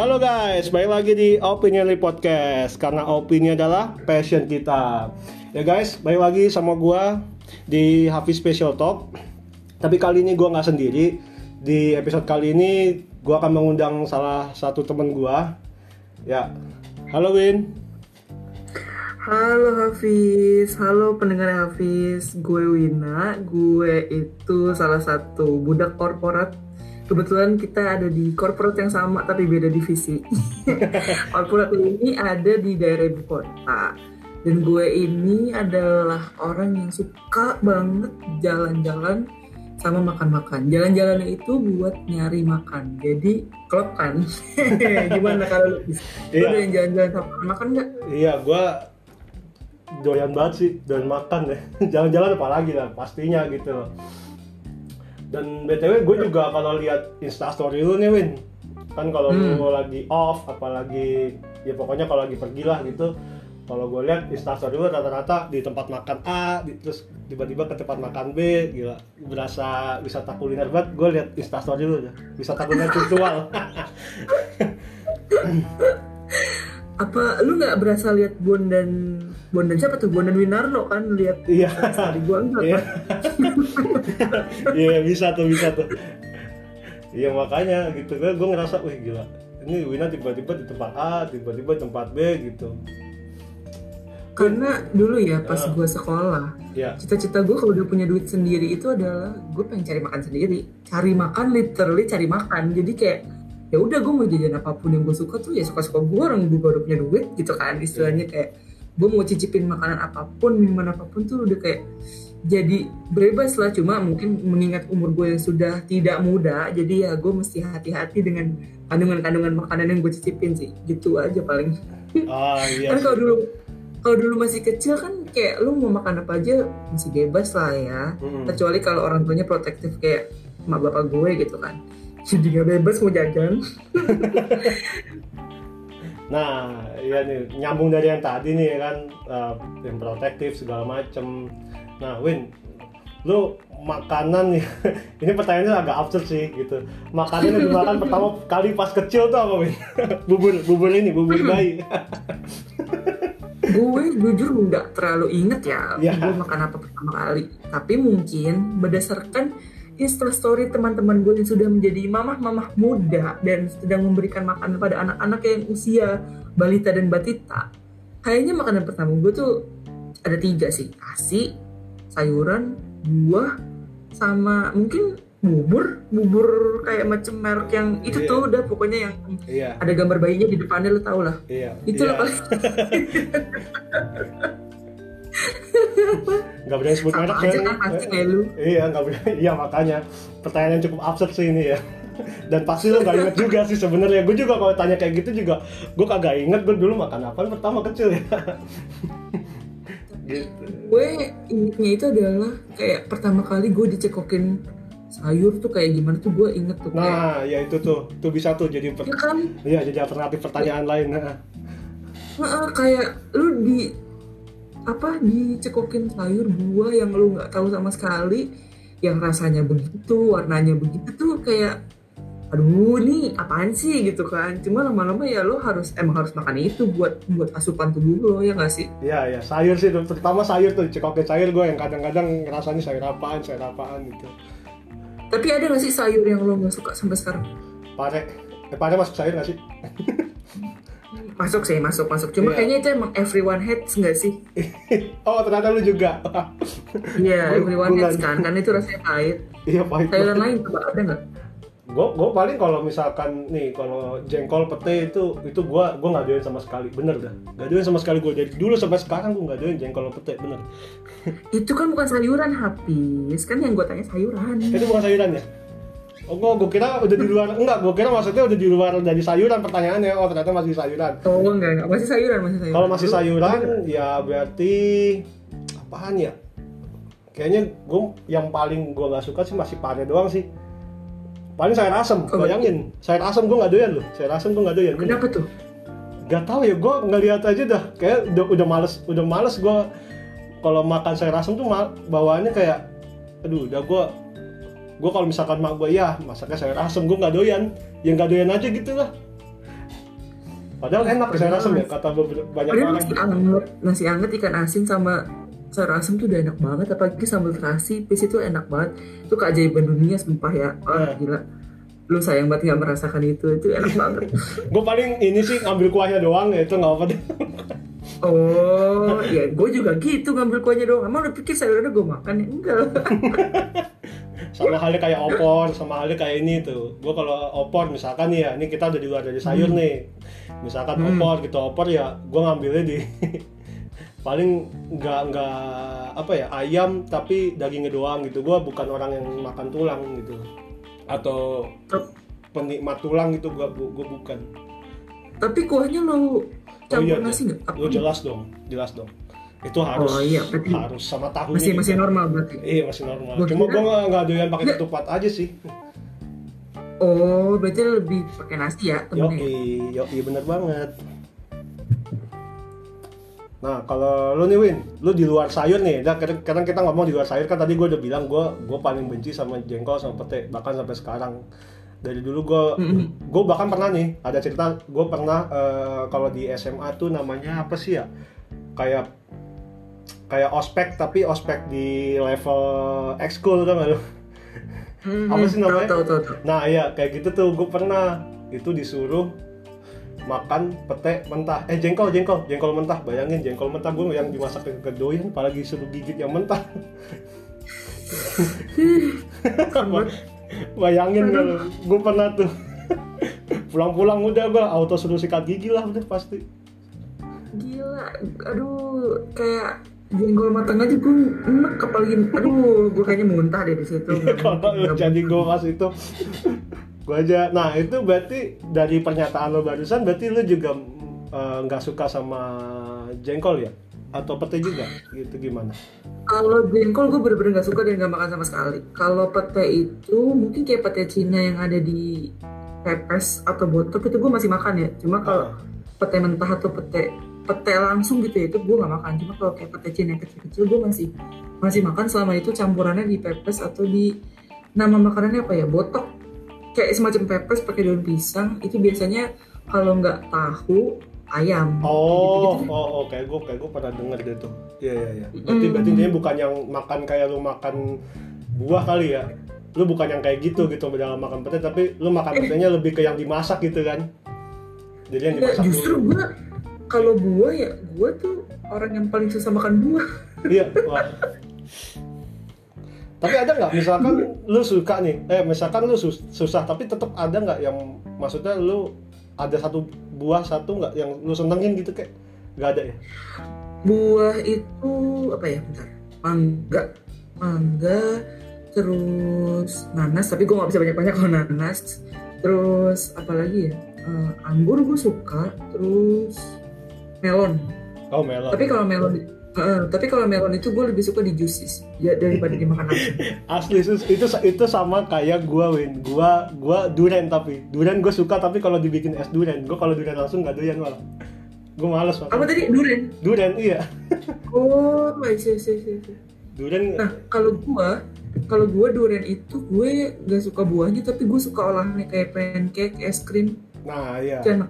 Halo guys, balik lagi di Opinion Podcast Karena opini adalah passion kita. Ya guys, balik lagi sama gua di Hafiz Special Talk. Tapi kali ini gua nggak sendiri. Di episode kali ini gua akan mengundang salah satu teman gua. Ya, halo Win. Halo Hafiz, halo pendengar Hafiz, gue Wina, gue itu salah satu budak korporat. Kebetulan kita ada di korporat yang sama tapi beda divisi. korporat ini ada di daerah ibu kota. Dan gue ini adalah orang yang suka banget jalan-jalan sama makan-makan. Jalan-jalannya itu buat nyari makan. Jadi klop kan. Gimana kalau lu? Lu Iya. yang jalan-jalan sama makan nggak? Iya, gua doyan banget sih doyan makan ya jalan-jalan apalagi lah pastinya gitu loh dan btw gue juga kalau lihat instastory lu nih Win. Kan kalau Hmm. lu lagi off apalagi ya pokoknya kalau lagi pergi lah gitu. Kalau gue lihat instastory lu rata-rata di tempat makan A di- terus tiba-tiba ke tempat makan B gila. Berasa wisata kuliner banget. Gue lihat instastory lu ya wisata kuliner virtual apa lu nggak berasa lihat Bondan Bondan siapa tuh Bondan Winarno kan lihat iya tadi gua enggak Iya. Iya bisa tuh bisa tuh. Iya makanya gitu kan gue ngerasa wih gila. Ini Wina tiba-tiba di tempat A, tiba-tiba di tempat B gitu. karena dulu ya pas Ah. gua sekolah Ya. cita-cita gue kalau udah punya duit sendiri itu adalah gue pengen cari makan sendiri cari makan literally cari makan jadi kayak ya udah gue mau jajan apa pun yang gue suka tuh ya suka-suka gue orang gue baru punya duit gitu kan istilahnya kayak gue mau cicipin makanan apa pun minuman apa pun tuh udah kayak jadi bebas lah. Cuma mungkin mengingat umur gue yang sudah tidak muda jadi ya gue mesti hati-hati dengan kandungan-kandungan makanan yang gue cicipin sih. Gitu aja paling. Ah iya. kan kalau dulu kalau dulu masih kecil kan kayak lu mau makan apa aja masih bebas lah ya. Mm-mm. kecuali kalau orang tuanya protektif kayak emak bapak gue gitu kan jadi nggak bebas mau jajan Nah, iya nih nyambung dari yang tadi nih kan eh, yang protektif segala macem. Nah, Win, lu makanan ini pertanyaannya agak absurd sih gitu. Makanan yang dimakan pertama kali pas kecil tuh apa Win? bubur bubur ini bubur bayi. gue jujur nggak terlalu inget ya Iya. gue makan apa pertama kali tapi mungkin berdasarkan instastory teman-teman gue yang sudah menjadi mamah-mamah muda dan sedang memberikan makanan pada anak-anak yang usia balita dan batita kayaknya makanan pertama gue tuh ada tiga sih nasi sayuran buah sama mungkin bubur bubur kayak macam merek yang itu Iya. tuh udah pokoknya yang iya. ada gambar bayinya di depannya lo tau lah Iya. itu iya. lah paling Nggak berani sebut merek aja kan? pasti lu Iya, nggak berani. Iya makanya pertanyaan yang cukup absurd sih ini ya. Dan pasti lo gak inget juga sih sebenarnya. Gue juga kalau tanya kayak gitu juga, gue kagak inget gue dulu makan apa pertama kecil ya. gitu. gue ingetnya itu adalah kayak pertama kali gue dicekokin sayur tuh kayak gimana tuh gue inget tuh kayak Nah, ya itu tuh, tuh bisa tuh jadi per- ya kan Iya, jadi alternatif pertanyaan lain. Nah, kayak lu di apa dicekokin sayur buah yang lu nggak tahu sama sekali yang rasanya begitu warnanya begitu tuh kayak aduh ini apaan sih? gitu kan. Cuma lama-lama ya lo harus emang harus makan itu buat buat asupan tubuh lo ya nggak sih? Iya, ya sayur sih, terutama sayur tuh, cekokin sayur gue yang kadang-kadang ngerasanya sayur apaan, sayur apaan gitu. tapi ada nggak sih sayur yang lo nggak suka sampai sekarang? Pare, eh, pare masuk sayur gak sih? masuk sih masuk masuk cuma Iya. kayaknya itu emang everyone hates nggak sih oh, ternyata lu juga. Iya, Gua- everyone gua hates kan, kan itu rasanya pahit. iya, pahit. Sayuran lain coba ada nggak? gue gue paling kalau misalkan nih kalau jengkol pete itu itu gue gue nggak doyan sama sekali bener dah nggak doyan sama sekali gue dari dulu sampai sekarang gue nggak doyan jengkol pete bener Itu kan bukan sayuran habis, kan yang gue tanya sayuran. itu bukan sayuran ya oh gue gue kira udah di luar enggak gue kira maksudnya udah di luar dari sayuran pertanyaannya. Oh ternyata masih sayuran. Oh enggak enggak, masih sayuran masih sayuran. kalau masih sayuran ya berarti apaan ya? Kayaknya gue yang paling gue nggak suka sih masih pare doang sih. Paling sayur asem Oh, bayangin. Sayur asem gue nggak doyan loh. Sayur asem gue nggak doyan. Kenapa tuh? Gak tau ya, gue ngeliat aja dah, kayak udah udah males, udah males gue kalau makan sayur asem tuh bawaannya kayak, aduh, udah gue, gue kalau misalkan mak gue ya masaknya sayur asem, gue nggak doyan, yang nggak doyan aja gitu lah. padahal enak sayur asem ya kata banyak Padahal orang. nasi anget, nasi anget ikan asin sama sayur asem tuh udah enak banget apalagi sambal terasi pis itu enak banget. Itu keajaiban dunia sumpah ya. Iya. wah gila. Lu sayang banget nggak merasakan itu itu enak banget. Gue paling ini sih ngambil kuahnya doang ya itu nggak apa deh oh ya gue juga gitu ngambil kuahnya doang. Emang lu pikir sayurnya gue makan ya? Enggak sama halnya kayak opor sama halnya kayak ini tuh. Gue kalau opor misalkan ya ini kita udah di luar dari sayur nih. Misalkan Hmm. opor gitu opor ya gue ngambilnya di paling nggak nggak apa ya ayam tapi dagingnya doang gitu. Gue bukan orang yang makan tulang gitu. Atau penikmat tulang gitu gue gue bukan. Tapi kuahnya lu campur nasi nggak? Lu Apa? jelas dong jelas dong itu harus Oh, iya, berarti harus sama tahunya masih masih juga. normal berarti iya masih normal Gua cuma gue nggak doyan pakai ketupat aja sih oh berarti lebih pakai nasi ya temennya Yoki, Yoki bener banget. Nah, kalau lu nih Win, lu di luar sayur nih, dah kadang, kita ngomong di luar sayur kan tadi gue udah bilang gue gue paling benci sama jengkol sama pete bahkan sampai sekarang. Dari dulu gue gue bahkan pernah nih ada cerita gue pernah eh, kalau di SMA tuh namanya apa sih ya? Kayak kayak ospek tapi ospek di level ekskul kan lu? Mhm, Apa sih namanya? tahu tahu tahu. Nah iya kayak gitu tuh. Gue pernah itu disuruh makan pete mentah. Eh jengkol jengkol. Jengkol mentah bayangin jengkol mentah. Gue yang dimasak ke doyan apalagi suruh gigit yang mentah. Bayangin kalau gue pernah tuh. Pulang-pulang udah gue auto suruh sikat gigi lah udah pasti. Gila, aduh, kayak jenggol matang aja gue enek apalagi, aduh, gue kayaknya muntah deh di situ. kalau lu jadi gue pas itu gue aja nah itu berarti dari pernyataan lo barusan berarti lu juga eh, nggak suka sama jengkol ya atau pete juga gitu gimana Kalau jengkol gue bener-bener gak suka dan gak makan sama sekali. Kalau pete itu mungkin kayak pete Cina yang ada di pepes atau botok itu gue masih makan ya. Cuma kalau pete mentah atau pete pete langsung gitu ya itu gue gak makan. Cuma kalau kayak pete Cina yang kecil-kecil gue masih masih makan selama itu campurannya di pepes atau di nama makanannya apa ya botok kayak semacam pepes pakai daun pisang itu biasanya kalau nggak tahu ayam Oh, Gitu-gitu. oh, oh, kayak gue, kayak gue pernah denger deh tuh. Iya, iya, iya. Berarti, Mm. berarti intinya bukan yang makan kayak lu makan buah kali ya. Lu bukan yang kayak gitu gitu dalam makan pete, tapi lu makan petenya lebih ke yang dimasak gitu kan. Jadi yang Nggak, dimasak justru dulu. gue kalau buah ya gue tuh orang yang paling susah makan buah. Iya, wah. Tapi ada nggak? Misalkan lu suka nih, eh misalkan lu sus- susah tapi tetap ada nggak yang maksudnya lu ada satu buah satu nggak yang lu senengin gitu kayak nggak ada ya? buah itu apa ya bentar. Mangga. Mangga terus nanas tapi gue nggak bisa banyak banyak kalau nanas. Terus apa lagi ya? Eh, anggur gue suka terus melon Oh melon. tapi kalau melon eh, tapi kalau melon itu gue lebih suka di juices ya daripada dimakan langsung Asli sus, itu itu sama kayak gua Win. Gua gua durian tapi durian gue suka tapi kalau dibikin es durian, gua kalau durian langsung nggak doyan malah. Gue males apa makan. tadi durian Durian iya. oh iya iya. Durian Nah, kalau gua, kalau gua durian itu gue gak suka buahnya, tapi gue suka olahannya kayak pancake, es krim, nah iya. enak.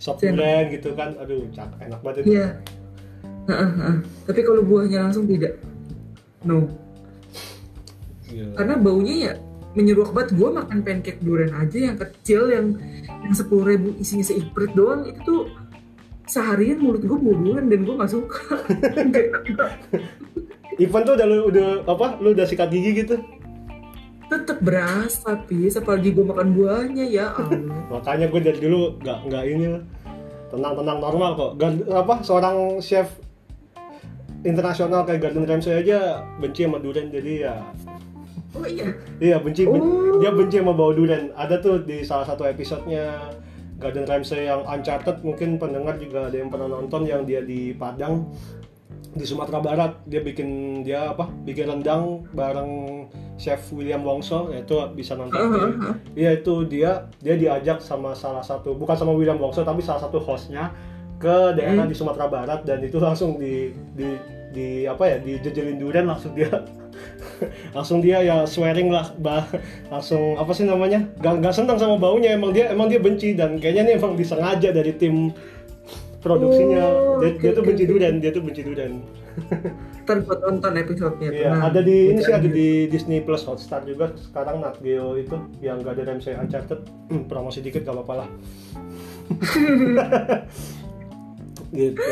Sop durian gitu kan. Aduh, cak enak banget itu. Iya. Heeh, heeh. Tapi kalau buahnya langsung tidak, no. Iya. Karena baunya ya menyeruak banget. Gua makan pancake durian aja yang kecil, yang yang sepuluh ribu isinya seiprit doang, itu tuh seharian mulut gue bau durian dan gue gak suka. Ivan tuh udah lu udah apa? Lu udah sikat gigi gitu. Tetep berasa, pis. Apalagi gue makan buahnya, ya Allah. Makanya gue dari dulu nggak nggak ini lah. Tenang-tenang normal kok. Gard- apa seorang chef internasional kayak Gordon Ramsay aja benci sama durian jadi ya Oh iya, Iya benci ben- Oh. dia benci sama bau durian. Ada tuh di salah satu episodenya Gordon Ramsay yang Uncharted mungkin pendengar juga ada yang pernah nonton yang dia di Padang di Sumatera Barat dia bikin dia apa bikin rendang bareng chef William Wongso ya itu bisa nonton. Heeh, Iya itu dia dia diajak sama salah satu bukan sama William Wongso tapi salah satu hostnya ke daerah Hmm. di Sumatera Barat dan itu langsung di di di apa ya dijejelin durian langsung dia. Langsung dia ya swearing lah bah, langsung apa sih namanya gak, gak senang sama baunya emang dia emang dia benci dan kayaknya ini emang disengaja dari tim produksinya. Oh, dia, oke, dia tuh benci oke. durian dia tuh benci durian. Ntar gue tonton episode-nya. Iya, Nah, ada di ini sih ada di Disney Plus Hotstar juga. Sekarang Nat Geo itu yang gak ada MC Uncharted. Hmm, promosi dikit gak apa-apa lah. Gitu.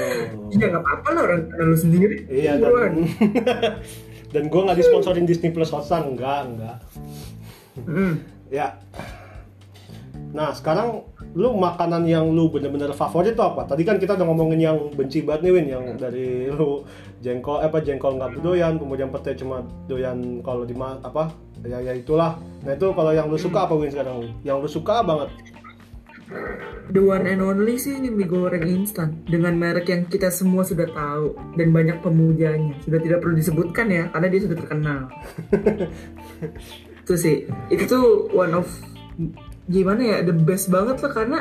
Iya nggak apa-apa lah orang lu sendiri. iya dan dan gue nggak disponsorin Disney Plus Hotstar enggak enggak Hmm. ya. Nah sekarang lu makanan yang lu bener-bener favorit tuh apa? Tadi kan kita udah ngomongin yang benci banget nih Win yang dari lu jengkol eh, apa jengkol nggak doyan kemudian pete cuma doyan kalau di apa ya ya itulah. Nah itu kalau yang lu suka apa Win sekarang yang lu suka banget. The one and only sih ini mie goreng instan. Dengan merek yang kita semua sudah tahu dan banyak pemujanya. Sudah tidak perlu disebutkan ya karena dia sudah terkenal. itu sih, itu tuh one of gimana ya the best banget lah karena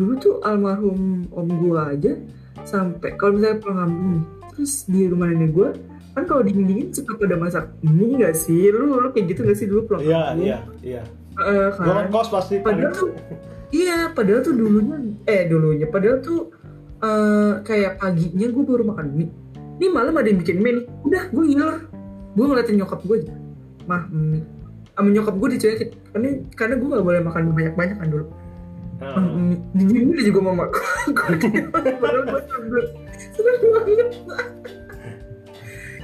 dulu tuh almarhum om gua aja sampai kalau misalnya pulang kampung terus di rumah nenek gua kan kalau dingin dingin suka pada masak mie gak sih? Lu lu kayak gitu gak sih dulu pulang iya kampung? iya iya. Gue kan? kos pasti. Padahal tuh iya padahal tuh dulunya eh dulunya padahal tuh eh, kayak paginya gue baru makan mie. Ini malam ada yang bikin mie nih. Udah gue ngiler gue ngeliatin nyokap gue aja. Mah mie sama nyokap gue dicuekin. Karena karena gue gak boleh makan banyak banyak kan dulu. Mie diginiin dia juga mama gue padahal gue banget.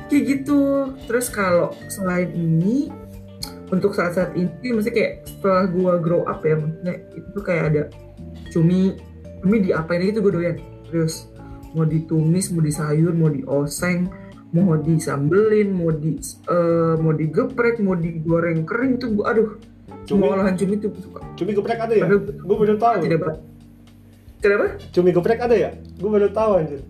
Kayak gitu. Terus kalau selain ini untuk saat-saat ini maksudnya kayak setelah gua grow up ya maksudnya itu tuh kayak ada cumi. Cumi diapain aja tuh gue doyan. Terus mau ditumis mau disayur mau dioseng mau disambelin mau di eh, mau digeprek mau digoreng kering tuh gua aduh. Cumi? Semua olahan cumi gua suka. Cumi geprek ada ya? Padahal gue baru tahu. tidak kenapa? Cumi geprek ada ya? Gue baru tahu anjir.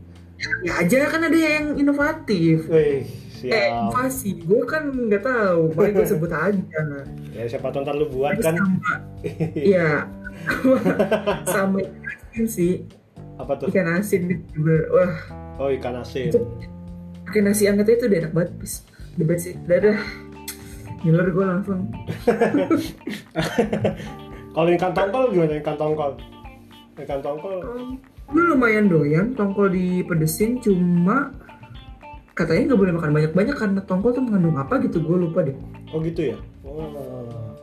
Ya aja kan ada yang inovatif. Wih, eh siap inovasi gue kan nggak tahu. Makanya gue sebut aja. Ya siapa tahu ntar lu buat Terus kan. sama. Iya. sama ikan asin sih. apa tuh? Ikan asin itu juga. Wah, oh ikan asin pakai nasi angetnya itu udah enak banget, bis. The best sih. Dadah. Ngiler gue langsung. Kalau ikan tongkol gimana ikan tongkol? Ikan tongkol Gue lumayan doyan tongkol dipedesin cuma katanya nggak boleh makan banyak-banyak karena tongkol tuh mengandung apa gitu gue lupa deh oh gitu ya? Oh.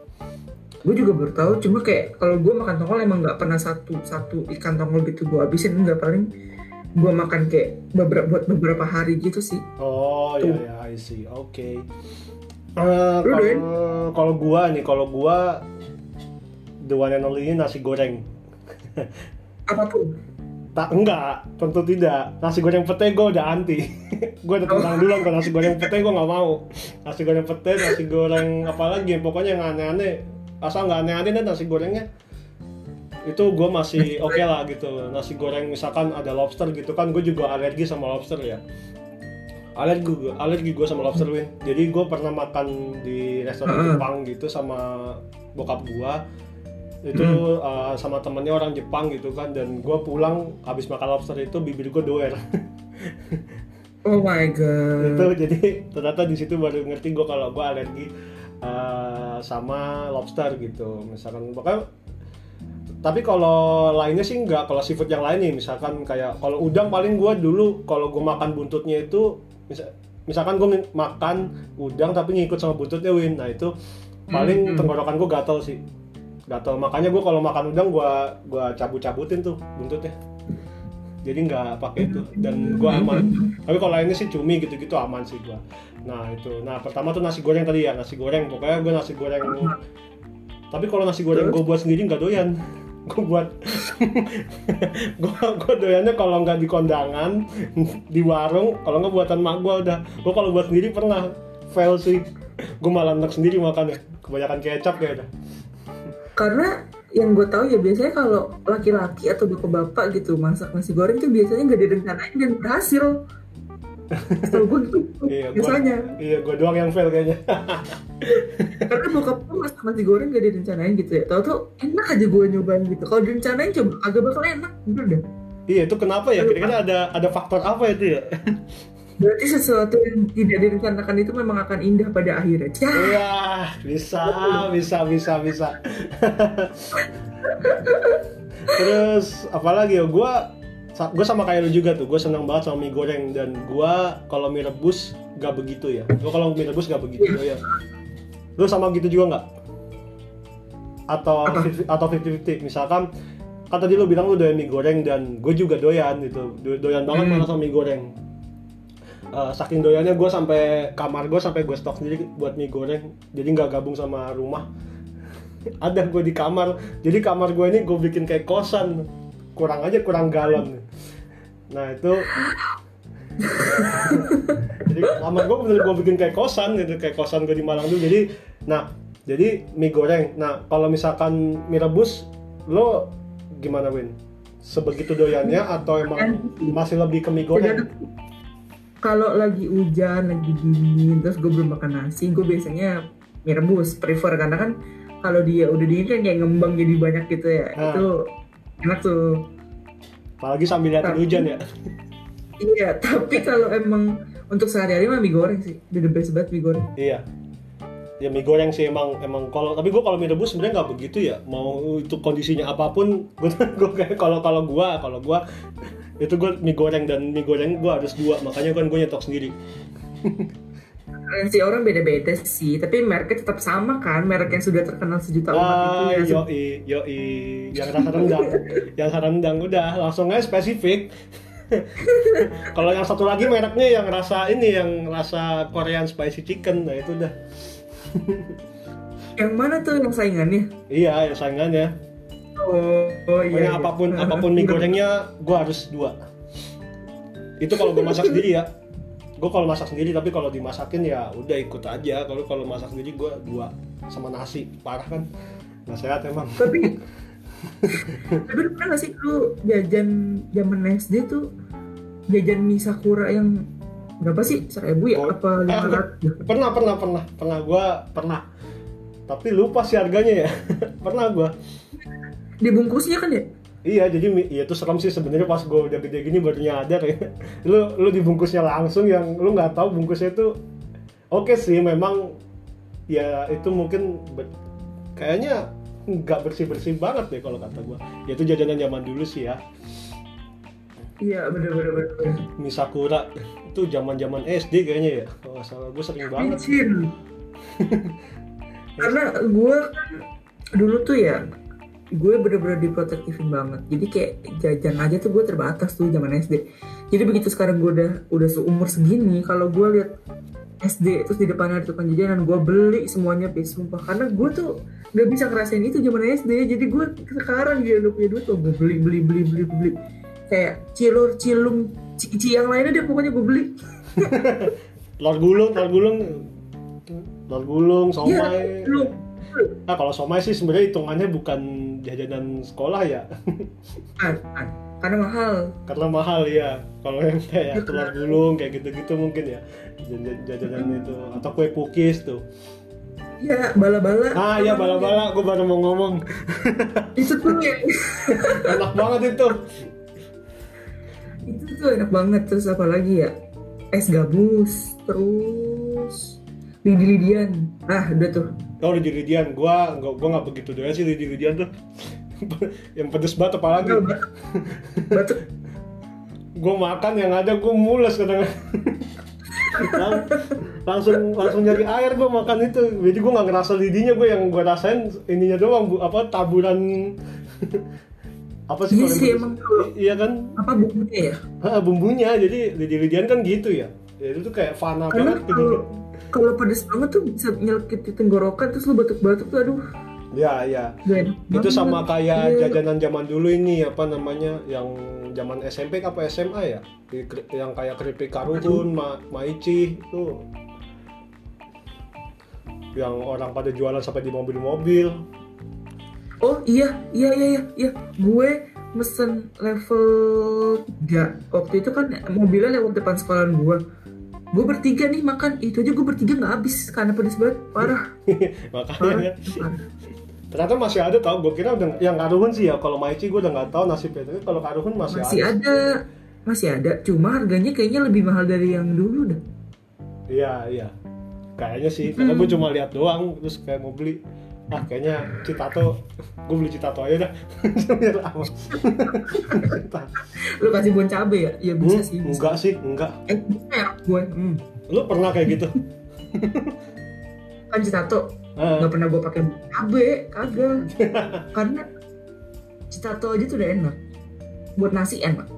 gue juga baru tahu cuma kayak kalau gue makan tongkol emang nggak pernah satu satu ikan tongkol gitu gue habisin nggak paling gue makan kayak beberapa buat beberapa hari gitu sih Oh Tuh. ya ya I see. Oke. Eh, Lu doyan? kalau gua nih kalau gua the one and only ini nasi goreng. apa pun Tak enggak, tentu tidak. Nasi goreng pete gue udah anti. gue udah tentang duluan kalau nasi goreng pete gue nggak mau. Nasi goreng pete, nasi goreng apa lagi? Pokoknya yang aneh-aneh. Asal nggak aneh-aneh nasi gorengnya. Itu gue masih oke lah gitu. Nasi goreng misalkan ada lobster gitu kan, gue juga alergi sama lobster ya. Alergi gue, alergi gue sama lobster win. Jadi gue pernah makan di restoran Heeh. Jepang gitu sama bokap gue itu uh, sama temennya orang Jepang gitu kan dan gue pulang habis makan lobster itu bibir gue doer oh my god itu jadi ternyata di situ baru ngerti gue kalau gue alergi uh, sama lobster gitu misalkan bahkan tapi kalau lainnya sih enggak kalau seafood yang lain nih misalkan kayak kalau udang paling gue dulu kalau gue makan buntutnya itu misal, misalkan gue makan udang tapi ngikut sama buntutnya win. Nah itu paling Hmm. tenggorokan gue gatel sih. Gatel. Makanya gue kalau makan udang gue gua cabut cabutin tuh buntutnya. Jadi nggak pakai itu. Dan gue aman. Tapi kalau lainnya sih cumi gitu-gitu aman sih gue nah itu. Nah pertama tuh nasi goreng tadi ya nasi goreng. Pokoknya gue nasi goreng tapi kalau nasi goreng gue buat sendiri nggak doyan. Gue buat gue gue doyannya kalau nggak di kondangan di warung kalau nggak buatan mak gue udah. Gue kalau buat sendiri pernah fail sih. Gue malah enak sendiri makannya kebanyakan kecap kayak udah. Karena yang gue tahu ya biasanya kalau laki-laki atau bapak-bapak gitu masak nasi goreng tuh biasanya nggak direncanain dan berhasil Setahu gue gitu. Iya iya gue doang yang fail kayaknya. Karena bokap gue masak nasi goreng gak direncanain gitu ya. Tau tuh enak aja gue nyobain gitu. Kalau direncanain coba agak bakal enak bener dah. Iya itu kenapa ya? Kira-kira ada ada faktor apa itu ya? Berarti sesuatu yang tidak direncanakan itu memang akan indah pada akhirnya. Ya. Iya, bisa, bisa, bisa, bisa. Terus apalagi ya, gue gue sama kayak lu juga tuh, gue senang banget sama mie goreng dan gue kalau mie rebus gak begitu ya. Gue kalau mie rebus gak begitu ya. Lu sama gitu juga nggak? Atau Apa? 50 atau 50-50 misalkan kan tadi lu bilang lu doyan mie goreng dan gue juga doyan gitu Do- doyan banget Hmm. malah sama mie goreng Eh, saking doyannya gue sampai kamar gue sampai gue stok sendiri buat mie goreng jadi nggak gabung sama rumah ada gue di kamar jadi kamar gue ini gue bikin kayak kosan kurang aja kurang galon. Nah itu jadi kamar gue bener gue bikin kayak kosan gitu kayak kosan gue di Malang dulu jadi nah jadi mie goreng. Nah kalau misalkan mie rebus lo gimana Win? Sebegitu doyannya atau emang masih lebih ke mie goreng. Kalau lagi hujan, lagi dingin, terus gue belum makan nasi, gue biasanya mie rebus, prefer karena kan kalau dia udah dingin kan kayak ngembang jadi banyak gitu ya. Ah. Itu enak tuh. apalagi sambil liatin Tapi- hujan ya Iya, tapi kalau emang untuk sehari-hari mah mie goreng sih. The best banget mie goreng. Iya. Ya mie goreng sih emang emang kalau tapi gue kalau mie rebus sebenarnya nggak begitu ya. Mau itu kondisinya apa pun, gue gue kayak kalau kalau gua kalau gua itu gue mie goreng dan mie goreng gue harus dua makanya kan gue nyetok sendiri. Preferensi orang beda-beda sih, tapi mereknya tetap sama kan, merek yang sudah terkenal sejuta umat itu Ah, ya. yoi, yoi, yang rasa rendang, yang rasa rendang udah langsung aja spesifik. kalau yang satu lagi mereknya yang rasa ini yang rasa Korean spicy chicken, nah itu udah. Yang mana tuh yang saingannya? Iya, ya saingannya. Oh, oh iya. iya. apa pun apa pun mie gorengnya gue harus dua. Itu kalau gue masak sendiri ya. Gue kalau masak sendiri tapi kalau dimasakin ya udah ikut aja. Kalau kalau masak sendiri gue dua sama nasi parah kan. Nggak sehat emang. tapi tapi lu pernah gak sih lu jajan zaman SD tuh jajan mie sakura yang berapa sih seribu ya Oh, apa lima ah, ratus Pernah pernah pernah pernah gue pernah. Tapi lupa sih harganya ya. pernah gue. dibungkusnya kan ya Iya, jadi iya itu serem sih sebenarnya pas gue udah gede gini baru nyadar ya. Lu lu dibungkusnya langsung yang lu nggak tahu bungkusnya itu oke sih memang ya itu mungkin be- kayaknya nggak bersih bersih banget deh kalau kata gue. Ya itu jajanan zaman dulu sih ya. iya bener bener bener, bener. Mie Sakura itu zaman zaman SD kayaknya ya. Kalau nggak salah gue sering banget. Micin. karena gue kan dulu tuh ya gue bener-bener diprotektifin banget. Jadi kayak jajan aja tuh gue terbatas tuh zaman SD jadi begitu sekarang gue udah udah seumur segini kalau gue lihat SD terus di depannya ada tukang jajanan gue beli semuanya pis sumpah karena gue tuh nggak bisa ngerasain itu zaman SD jadi gue sekarang dia udah punya duit tuh gue beli beli beli beli beli. Kayak cilur cilung cici yang lainnya deh pokoknya gue beli. Telur gulung, telur gulung, telur gulung, Iya, somai. lu Nah kalau somai sih sebenarnya hitungannya bukan jajanan sekolah ya. kan, kan. karena mahal. Karena mahal ya kalau yang kayak Iya. telur gulung kayak gitu-gitu mungkin ya. Jajan- jajanan itu. Atau kue pukis tuh. Iya, bala-bala. ah ya bala-bala. gue baru mau ngomong. Itu tuh yang enak banget itu. Itu tuh enak banget. Terus apa lagi ya? Es gabus, terus lidi-lidian. Nah, udah tuh. oh lidi-lidian gue nggak gue nggak begitu doyan sih lidi-lidian tuh. Yang pedes banget apalagi. Batuk. Batuk. gue makan yang ada gue mules kadang Lang- langsung langsung nyari air gue makan itu. Jadi gue nggak ngerasa lidinya gue yang gue rasain ininya doang bu. Apa taburan apa sih Iya kalau yang emang iya kan? Apa bumbunya ya? Ah, bumbunya. Jadi lidi-lidian kan gitu ya. Ya itu tuh kayak fana Karena banget gitu kalau pedes banget tuh bisa nyelkit di tenggorokan terus lu batuk-batuk tuh aduh. Ya ya. Gak itu sama kayak Iya. jajanan zaman dulu ini apa namanya yang zaman SMP apa SMA ya? Yang kayak keripik karuhun ma maici itu. Yang orang pada jualan sampai di mobil-mobil. Oh iya, iya iya iya, iya. Gue mesen level 3 Waktu itu kan mobilnya lewat depan sekolahan gue Gue bertiga nih makan, itu aja gue bertiga nggak habis karena pedes banget, parah. Makanya Parah, ya. parah. ternyata masih ada tau. Gue kira udah yang karuhun sih ya. Kalau maici gue udah nggak tahu nasibnya. Tapi kalau karuhun masih, Masih ada. ada. Masih ada. Cuma harganya kayaknya lebih mahal dari yang dulu dah. Iya iya. Kayaknya sih. Karena gue cuma lihat doang. Terus kayak mau beli ah kayaknya Citato gue beli Citato aja dah. Biar lama. Lu kasih bon cabe ya? Ya bisa Hmm, sih bisa. enggak sih enggak. Eh gue hmm. lu pernah kayak gitu? Kan Citato Ah, nggak pernah gue pakai cabe kagak. Karena Citato aja tuh udah enak. Buat nasi enak.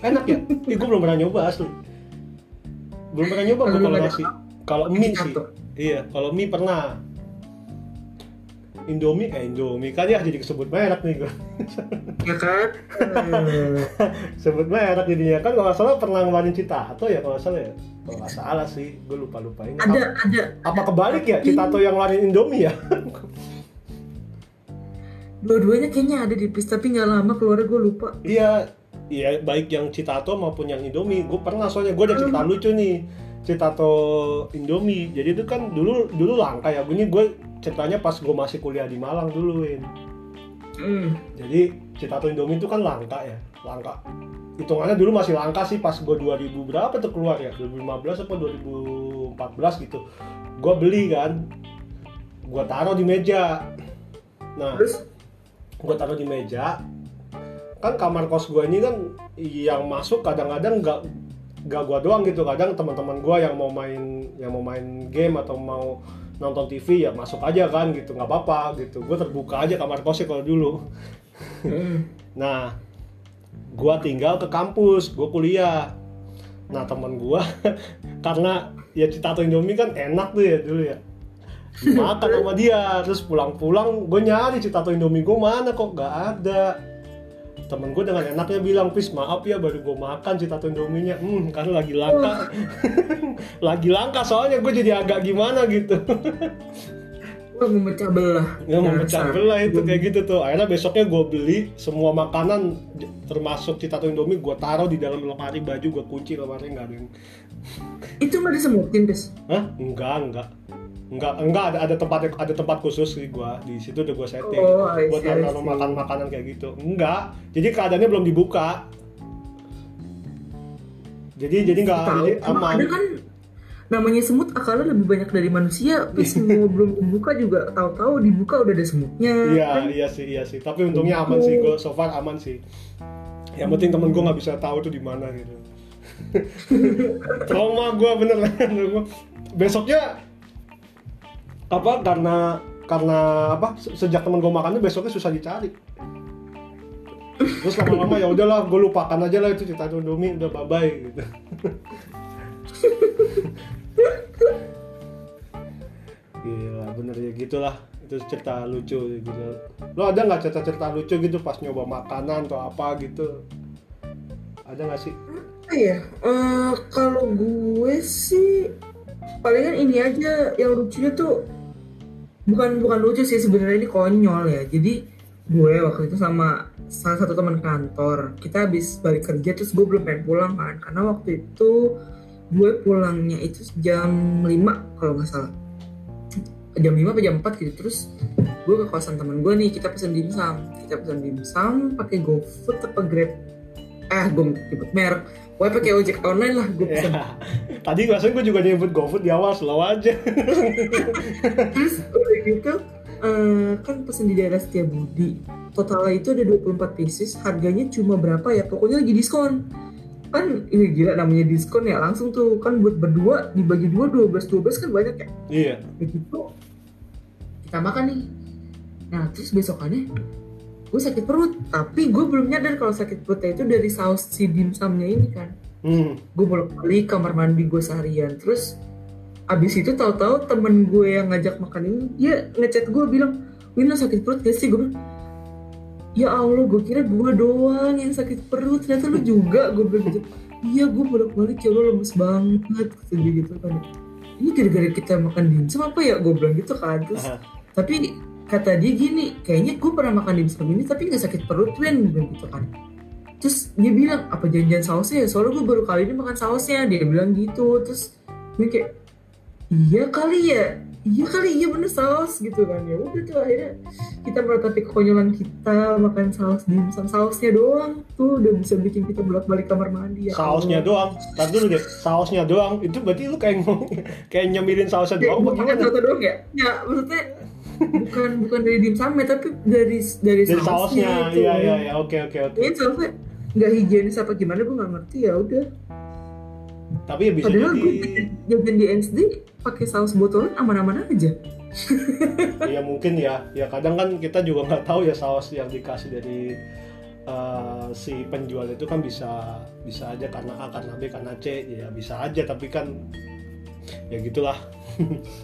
Enak ya? Ih, gue belum pernah nyoba asli. Belum pernah nyoba Kalau gue nasi. kalau mie sih. iya kalau mie pernah Indomie eh Indomie. Kan ya jadi kesebut merek nih gue ya kan? Sebut merek jadinya. Kan kalau nggak salah pernah ngeluarin Citato ya kalau nggak salah ya? Kalau nggak salah sih gue lupa lupa ini ada. ada apa kebalik ya Citato yang ngeluarin Indomie ya? Dua-duanya kayaknya ada di pis tapi nggak lama keluar gue lupa. Iya iya baik yang Citato maupun yang Indomie gue pernah soalnya. Gue ada cerita lucu nih Citato Indomie. Jadi itu kan dulu dulu langka ya ini gue ceritanya pas gue masih kuliah di Malang dulu Win. Hmm. jadi Citato Indomie itu kan langka ya langka. Hitungannya dulu masih langka sih pas gue 2000 berapa tuh keluar ya? 2015 apa 2014 gitu. Gue beli kan gue taruh di meja. Nah terus? gue taruh di meja. Kan kamar kos gue ini kan yang masuk kadang-kadang nggak nggak gue doang gitu. Kadang teman-teman gue yang mau main yang mau main game atau mau nonton TV ya masuk aja kan gitu. Nggak apa-apa gitu. Gue terbuka aja kamar kosnya kalau dulu. Hmm. nah gue tinggal ke kampus gue kuliah. Nah teman gue karena ya Citato Indomie kan enak tuh ya dulu ya. Makan sama dia terus pulang-pulang gue nyari Citato Indomie gue mana kok gak ada temen gue dengan enaknya bilang pis maaf ya baru gue makan Citato Indominya. Hmm karena lagi langka. Lagi langka soalnya gue jadi agak gimana gitu. Wah memecah belah. Pecah Dasar. belah itu kayak gitu tuh. Akhirnya besoknya gue beli semua makanan termasuk Citato Indomie gue taruh di dalam lemari baju gue kunci lemari nggak ada yang itu nggak disemutin des? Hah? enggak enggak enggak enggak ada ada tempat ada tempat khusus sih gua. Di situ udah gua setting. Oh, buat see, naruh see. makan makanan kayak gitu. Enggak jadi keadaannya belum dibuka. Jadi jadi enggak tahu. jadi aman. ada kan namanya semut akalnya lebih banyak dari manusia. Tapi semua belum dibuka juga tahu-tahu dibuka udah ada semutnya iya kan? iya sih iya sih. Tapi untungnya aman sih gua so far aman sih. Yang penting temen gua nggak bisa tahu tuh di mana gitu. Trauma gua bener Gua- besoknya apa karena karena apa se- sejak temen gua makannya besoknya susah dicari terus lama-lama ya udahlah gue lupakan aja lah itu cerita Indomie udah bye bye gitu Gila, bener ya gitulah itu cerita lucu gitu. Lo ada nggak cerita-cerita lucu gitu pas nyoba makanan atau apa gitu? Ada nggak sih? Apa ya Eh, kalau gue sih palingan ini aja yang lucunya tuh bukan bukan lucu sih sebenarnya ini konyol ya. Jadi gue waktu itu sama salah satu teman kantor kita habis balik kerja terus gue belum pengen pulang kan. Karena waktu itu gue pulangnya itu jam 5 kalau nggak salah. Jam 5 atau jam 4 gitu. Terus gue ke kosan teman gue nih kita pesen dimsum kita pesen dimsum pakai GoFood apa Grab? Eh gue nyebut merek. Gue pakai ojek online lah gue pesen. Tadi rasanya gue juga nyebut GoFood di awal slow aja. terus udah gitu eh, kan pesen di daerah Setiabudi. Totalnya itu ada 24 pieces harganya cuma berapa ya? Pokoknya lagi diskon. Kan ini gila namanya diskon ya langsung tuh. Kan buat berdua dibagi dua 12 12 kan banyak ya? Iya. begitu kita makan nih. Nah terus besokannya gue sakit perut. Tapi gue belum nyadar kalau sakit perutnya itu dari saus si dimsumnya ini kan. Hmm. gue bolak balik kamar mandi gue seharian. Terus abis itu tahu-tahu temen gue yang ngajak makan ini dia ngechat gue bilang Wina sakit perut gak sih? Gue bilang ya Allah gue kira gue doang yang sakit perut ternyata lu juga. Gue bilang gitu iya gue bolak balik ya Allah lemes banget. Gitu dia gitu kan. Ini gara-gara kita makan dimsum apa ya? Gue bilang gitu kan. Terus tapi kata dia gini kayaknya gue pernah makan dimsum ini tapi nggak sakit perut Win. Gue bilang gitu kan. Terus dia bilang apa janjian sausnya ya? Soalnya gue baru kali ini makan sausnya. Dia bilang gitu. Terus gue kayak iya kali ya. Iya kali iya bener saus gitu kan. Ya udah tuh akhirnya kita meratapi kekonyolan kita makan saus dimsum sausnya doang tuh udah bisa bikin kita bolak balik kamar mandi ya sausnya doang. Tadi dulu deh sausnya doang. Itu berarti lu kayak ngomong kayak nyemirin sausnya doang gue makan bagaimana sausnya doang ya? Ya maksudnya bukan bukan dari dimsumnya tapi dari dari, dari sausnya itu. iya iya iya. Oke oke oke. Ini sausnya nggak higienis apa gimana gue nggak ngerti ya udah tapi ya bisa padahal gue jadi jajan di SD pakai saus botolan aman-aman aja. Ya mungkin ya. Ya kadang kan kita juga nggak tahu ya saus yang dikasih dari eh, si penjual itu kan bisa bisa aja karena A karena B karena C. Ya bisa aja tapi kan ya gitulah.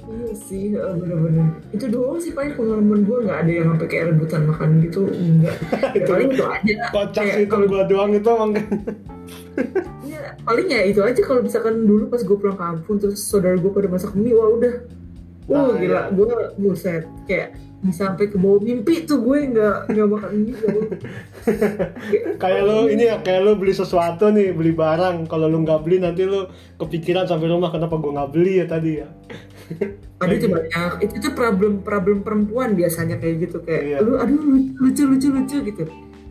Iya sih, eh, bener-bener. Itu doang sih paling pengalaman gue nggak ada yang sampai kayak rebutan makan gitu, enggak. Ya, paling itu aja. kocak sih itu gua doang itu emang ya, paling ya itu aja kalau misalkan dulu pas gue pulang kampung terus saudara gue pada masak mie, wah udah, wah Nah, gila, gue buset kayak sampai ke bawah mimpi tuh gue nggak nggak makan mie. jauh. kayak lu ini ya kayak lu beli sesuatu nih beli barang kalau lu nggak beli nanti lu kepikiran sampai rumah kenapa gua nggak beli ya tadi ya Aduh itu banyak, itu tuh problem problem perempuan biasanya kayak gitu kayak, Iya. lu aduh lucu lucu lucu gitu.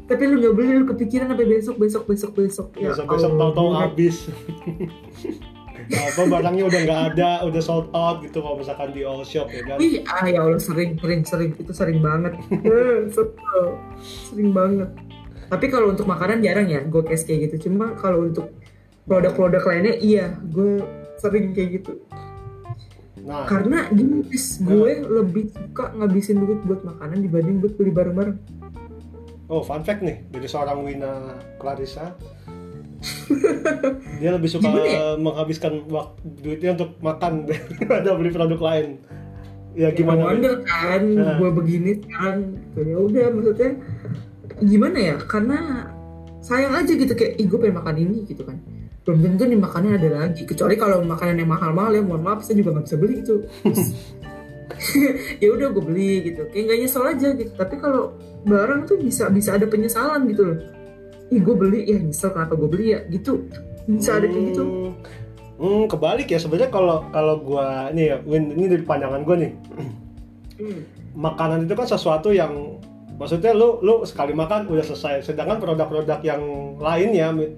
Tapi lu nggak beli, lu kepikiran sampai besok besok besok besok. besok besok Allah, tahu-tahu gila. habis apa barangnya udah nggak ada udah sold out gitu kalau misalkan di all shop ya kan Wih, ah ya Allah sering, sering, sering itu sering banget. Eh, sering banget. Tapi kalau untuk makanan jarang ya, gue case kayak gitu. Cuma kalau untuk produk-produk lainnya, iya, gue sering kayak gitu. nah Karena gini, guys, gue lebih suka ngabisin duit buat makanan dibanding buat beli barang-barang. Oh fun fact nih dari seorang Wina Clarissa dia lebih suka ya? menghabiskan waktu duitnya untuk makan daripada beli produk lain ya Gimana? gimana Win? Wonder kan, Nah. gue begini sekarang. Gitu. Ya udah, maksudnya gimana ya? Karena sayang aja gitu kayak, ih gue pengen makan ini gitu kan. Belum tentu nih makannya ada lagi. Kecuali kalau makanan yang mahal-mahal ya, mohon maaf saya juga nggak bisa beli itu. Ya udah gue beli gitu. Kayak nggak nyesel aja gitu. Tapi kalau barang tuh bisa bisa ada penyesalan gitu loh. Ih gue beli ya nyesel kenapa gue beli ya gitu. Bisa ada kayak gitu. Hmm, hmm, kebalik ya sebenarnya kalau kalau gua nih ya ini dari pandangan gua nih Hmm. makanan itu kan sesuatu yang maksudnya lu lu sekali makan udah selesai sedangkan produk-produk yang lainnya mi-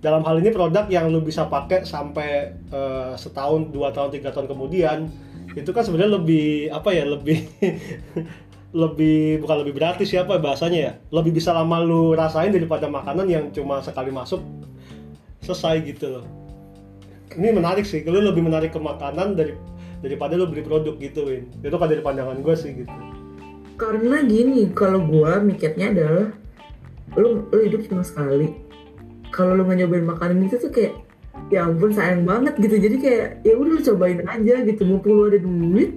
dalam hal ini produk yang lu bisa pakai sampai eh, setahun dua tahun tiga tahun kemudian itu kan sebenarnya lebih apa ya lebih lebih bukan lebih gratis siapa bahasanya ya lebih bisa lama lu rasain daripada makanan yang cuma sekali masuk selesai gitu loh ini menarik sih lu lebih menarik ke makanan dari daripada lu beli produk gitu Win itu kan dari pandangan gue sih gitu Karena gini, kalau gua mikirnya adalah lu, lu hidup cuma sekali. Kalau lu nggak nyobain makanan itu tuh kayak ya ampun sayang banget gitu. Jadi kayak ya udah lu cobain aja gitu. Mumpung lu ada duit,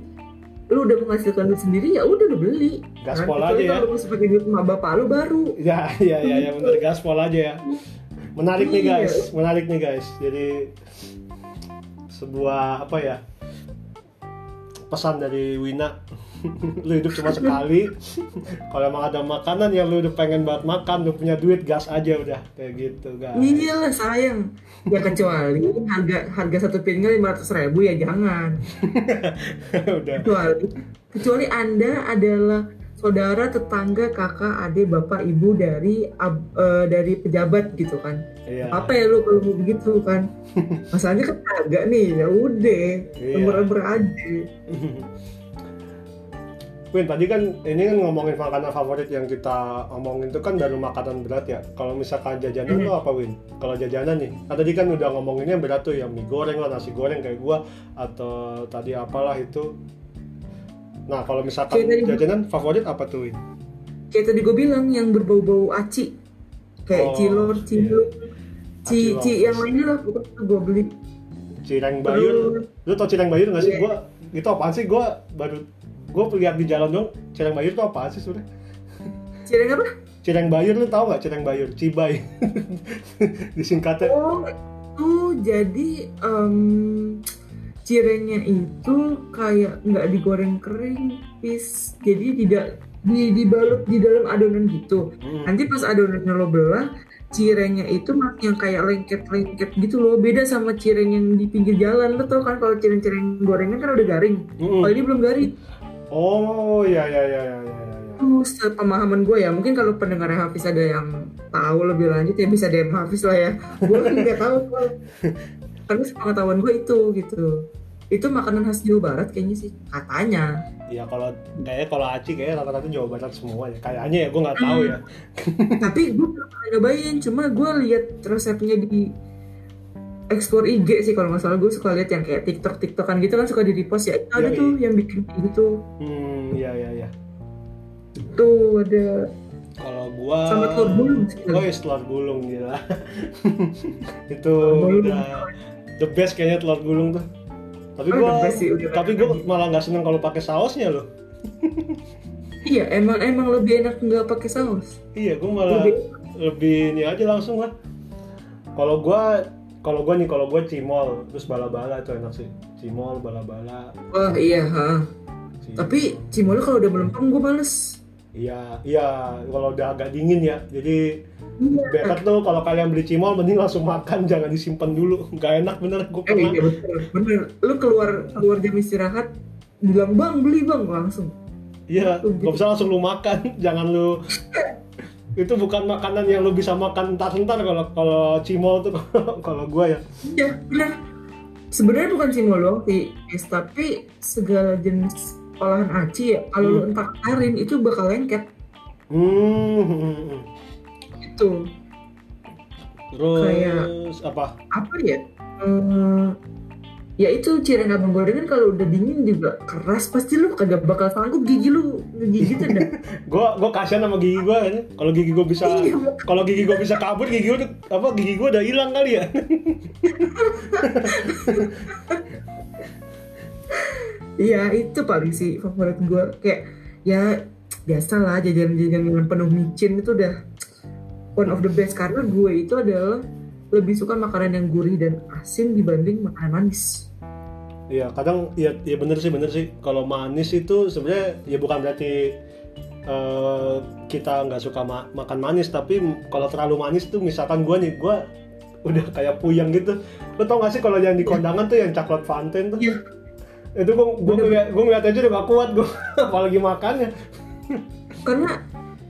lu udah menghasilkan duit sendiri ya udah lu beli. Gaspol aja ya. Kalau lu pakai duit sama bapak lu baru. ya ya ya ya bener gaspol aja ya menarik nih Iya. guys menarik nih guys jadi sebuah apa ya pesan dari Wina lu hidup cuma sekali. Kalau emang ada makanan yang lu udah pengen banget makan lu punya duit gas aja udah. Kayak gitu guys. Iya lah sayang. Ya kecuali harga harga satu piringnya lima ratus ribu ya jangan. udah. Kecuali kecuali anda adalah saudara tetangga kakak adik bapak ibu dari ab- eh, dari pejabat gitu kan. Iya. Apa ya lu kalau mau begitu kan? Masalahnya kan agak nih ya udah. Iya. lembar-lembar aja Win, tadi kan ini kan ngomongin makanan favorit yang kita omongin itu kan baru makanan berat ya. Kalau misalkan jajanan Hmm. lo apa Win? Kalau jajanan nih, kan tadi kan udah ngomonginnya berat tuh ya mie goreng lah, nasi goreng kayak gua atau tadi apalah itu. Nah, kalau misalkan Kayak tadi- jajanan favorit apa tuh Win? kayak tadi gue bilang yang berbau-bau aci Oh, kayak cilor cilor ci Aci ci lolos. yang lainnya lah bukan gue beli Cireng bayur. Lu tau cireng bayur nggak sih? Iya. Gua itu apaan sih? Gua baru gua lihat di jalan dong. Cireng bayur tuh apaan sih sebenarnya? cireng apa Cireng bayur lu tahu nggak cireng bayur? Cibai. Disingkatnya. Oh, itu jadi em, cirengnya itu kayak nggak digoreng kering, pis. Jadi tidak di dibalut di dalam adonan gitu. Hmm. Nanti pas adonannya lo belah, cirengnya itu yang kayak lengket-lengket gitu loh. Beda sama cireng yang di pinggir jalan. Lo tau kan kalau cireng-cireng gorengan kan udah garing. Mm-mm. Kalau ini belum garing. Oh iya iya iya iya iya. iya. Itu sepemahaman gue ya, mungkin kalau pendengar Hafiz ada yang tahu lebih lanjut ya bisa DM Hafiz lah ya. Gue kan nggak tahu soalnya. Karena sepengetahuan gue itu gitu. Itu makanan khas Jawa Barat kayaknya sih katanya. Iya kalau kayaknya kalau Aci kayaknya rata-rata Jawa Barat semua ya. Kayaknya ya gue nggak tahu ya. Tapi gue pernah nyobain, cuma gue lihat resepnya di explore IG sih kalau nggak salah gue suka lihat yang kayak TikTok TikTokan gitu kan suka di repost ya ada Yoi. tuh yang bikin gitu Hmm iya iya iya. tuh ada Kalau gua sama telur gulung sih. Oh iya telur gulung gila. itu gulung. udah the best kayaknya telur gulung tuh. Tapi Oh, gua sih, udah tapi gua malah nggak seneng kalau pakai sausnya loh. iya emang emang lebih enak nggak pakai saus Iya, gua malah Lebih. lebih ini aja langsung lah. Kalau gua kalau gua nih kalau gua cimol terus bala-bala itu enak sih. Cimol, bala-bala. wah iya ha. Si- tapi cimolnya kalau udah melempem gue males Iya, iya kalau udah agak dingin ya. Jadi iya better tuh kalau kalian beli cimol mending langsung makan jangan disimpan dulu. Gak enak bener gue eh, pernah. iya bener bener lu keluar keluar jam istirahat bilang bang beli bang langsung Iya, Tuh, gak bisa langsung lu makan, jangan lu itu bukan makanan yang lu bisa makan entar-entar kalau kalau cimol tuh kalau gua ya. iya bener sebenarnya bukan cimol doang sih guys tapi segala jenis olahan aci ya kalau lu Hmm. entar-entarin itu bakal lengket Hmm. itu Terus Kayak- apa? apa ya Eh, ya itu ciri abang gorengan kalau udah dingin juga keras pasti lu kagak bakal sanggup gigi lu ngegigit dah Gua gua kasihan sama gigi gua ini. Kalau gigi gua bisa Iya. kalau gigi gua bisa kabur, gigi gua udah- apa gigi gua udah hilang kali ya. Iya itu paling sih favorit gue kayak ya biasa lah jajanan-jajanan yang penuh micin itu udah one of the best karena gue itu adalah lebih suka makanan yang gurih dan asin dibanding makanan manis. Iya, kadang ya ya bener sih bener sih. Kalau manis itu sebenarnya ya bukan berarti eh, kita nggak suka ma- makan manis, tapi kalau terlalu manis tuh misalkan gua nih, gua udah kayak puyeng gitu. Lo tau gak sih kalau yang di kondangan tuh yang coklat fonten tuh? Iya. Itu gua gua Bener. ngeliat gua ngeliat aja udah gak kuat gua apalagi makannya. Karena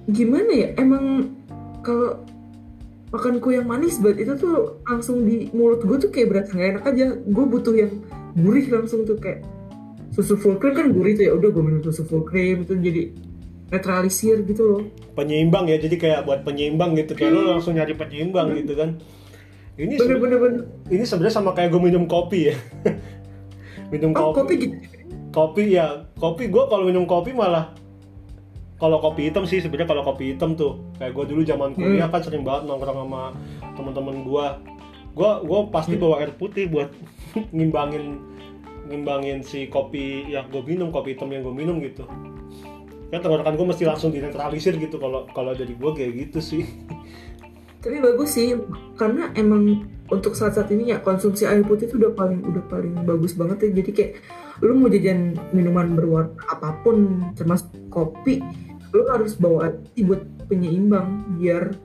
gimana ya emang kalau makan kue yang manis banget itu tuh langsung di mulut gue tuh kayak berasa nggak enak aja. Gue butuh yang gurih langsung tuh kayak susu full cream kan gurih tuh ya udah gue minum susu full cream itu jadi netralisir gitu loh. Penyeimbang ya, jadi kayak buat penyeimbang gitu. Kayak lo langsung nyari penyeimbang gitu kan. Ini sebe- Bener-bener bener. ini sebenarnya sama kayak gue minum kopi ya. minum Oh kopi. kopi gitu. kopi ya kopi gue kalau minum kopi malah kalau kopi hitam sih sebenarnya kalau kopi hitam tuh kayak gue dulu zaman kuliah kan sering banget nongkrong sama teman-teman gue gue gue pasti bawa air putih buat ngimbangin ngimbangin si kopi yang gue minum kopi hitam yang gue minum gitu. Ya tenggorokan gue mesti langsung dinetralisir gitu kalau kalau dari gue kayak gitu sih. Tapi bagus sih karena emang untuk saat-saat ini ya konsumsi air putih itu udah paling udah paling bagus banget ya. Jadi kayak lu mau jajan minuman berwarna apa pun termasuk kopi, lu harus bawa putih buat penyeimbang biar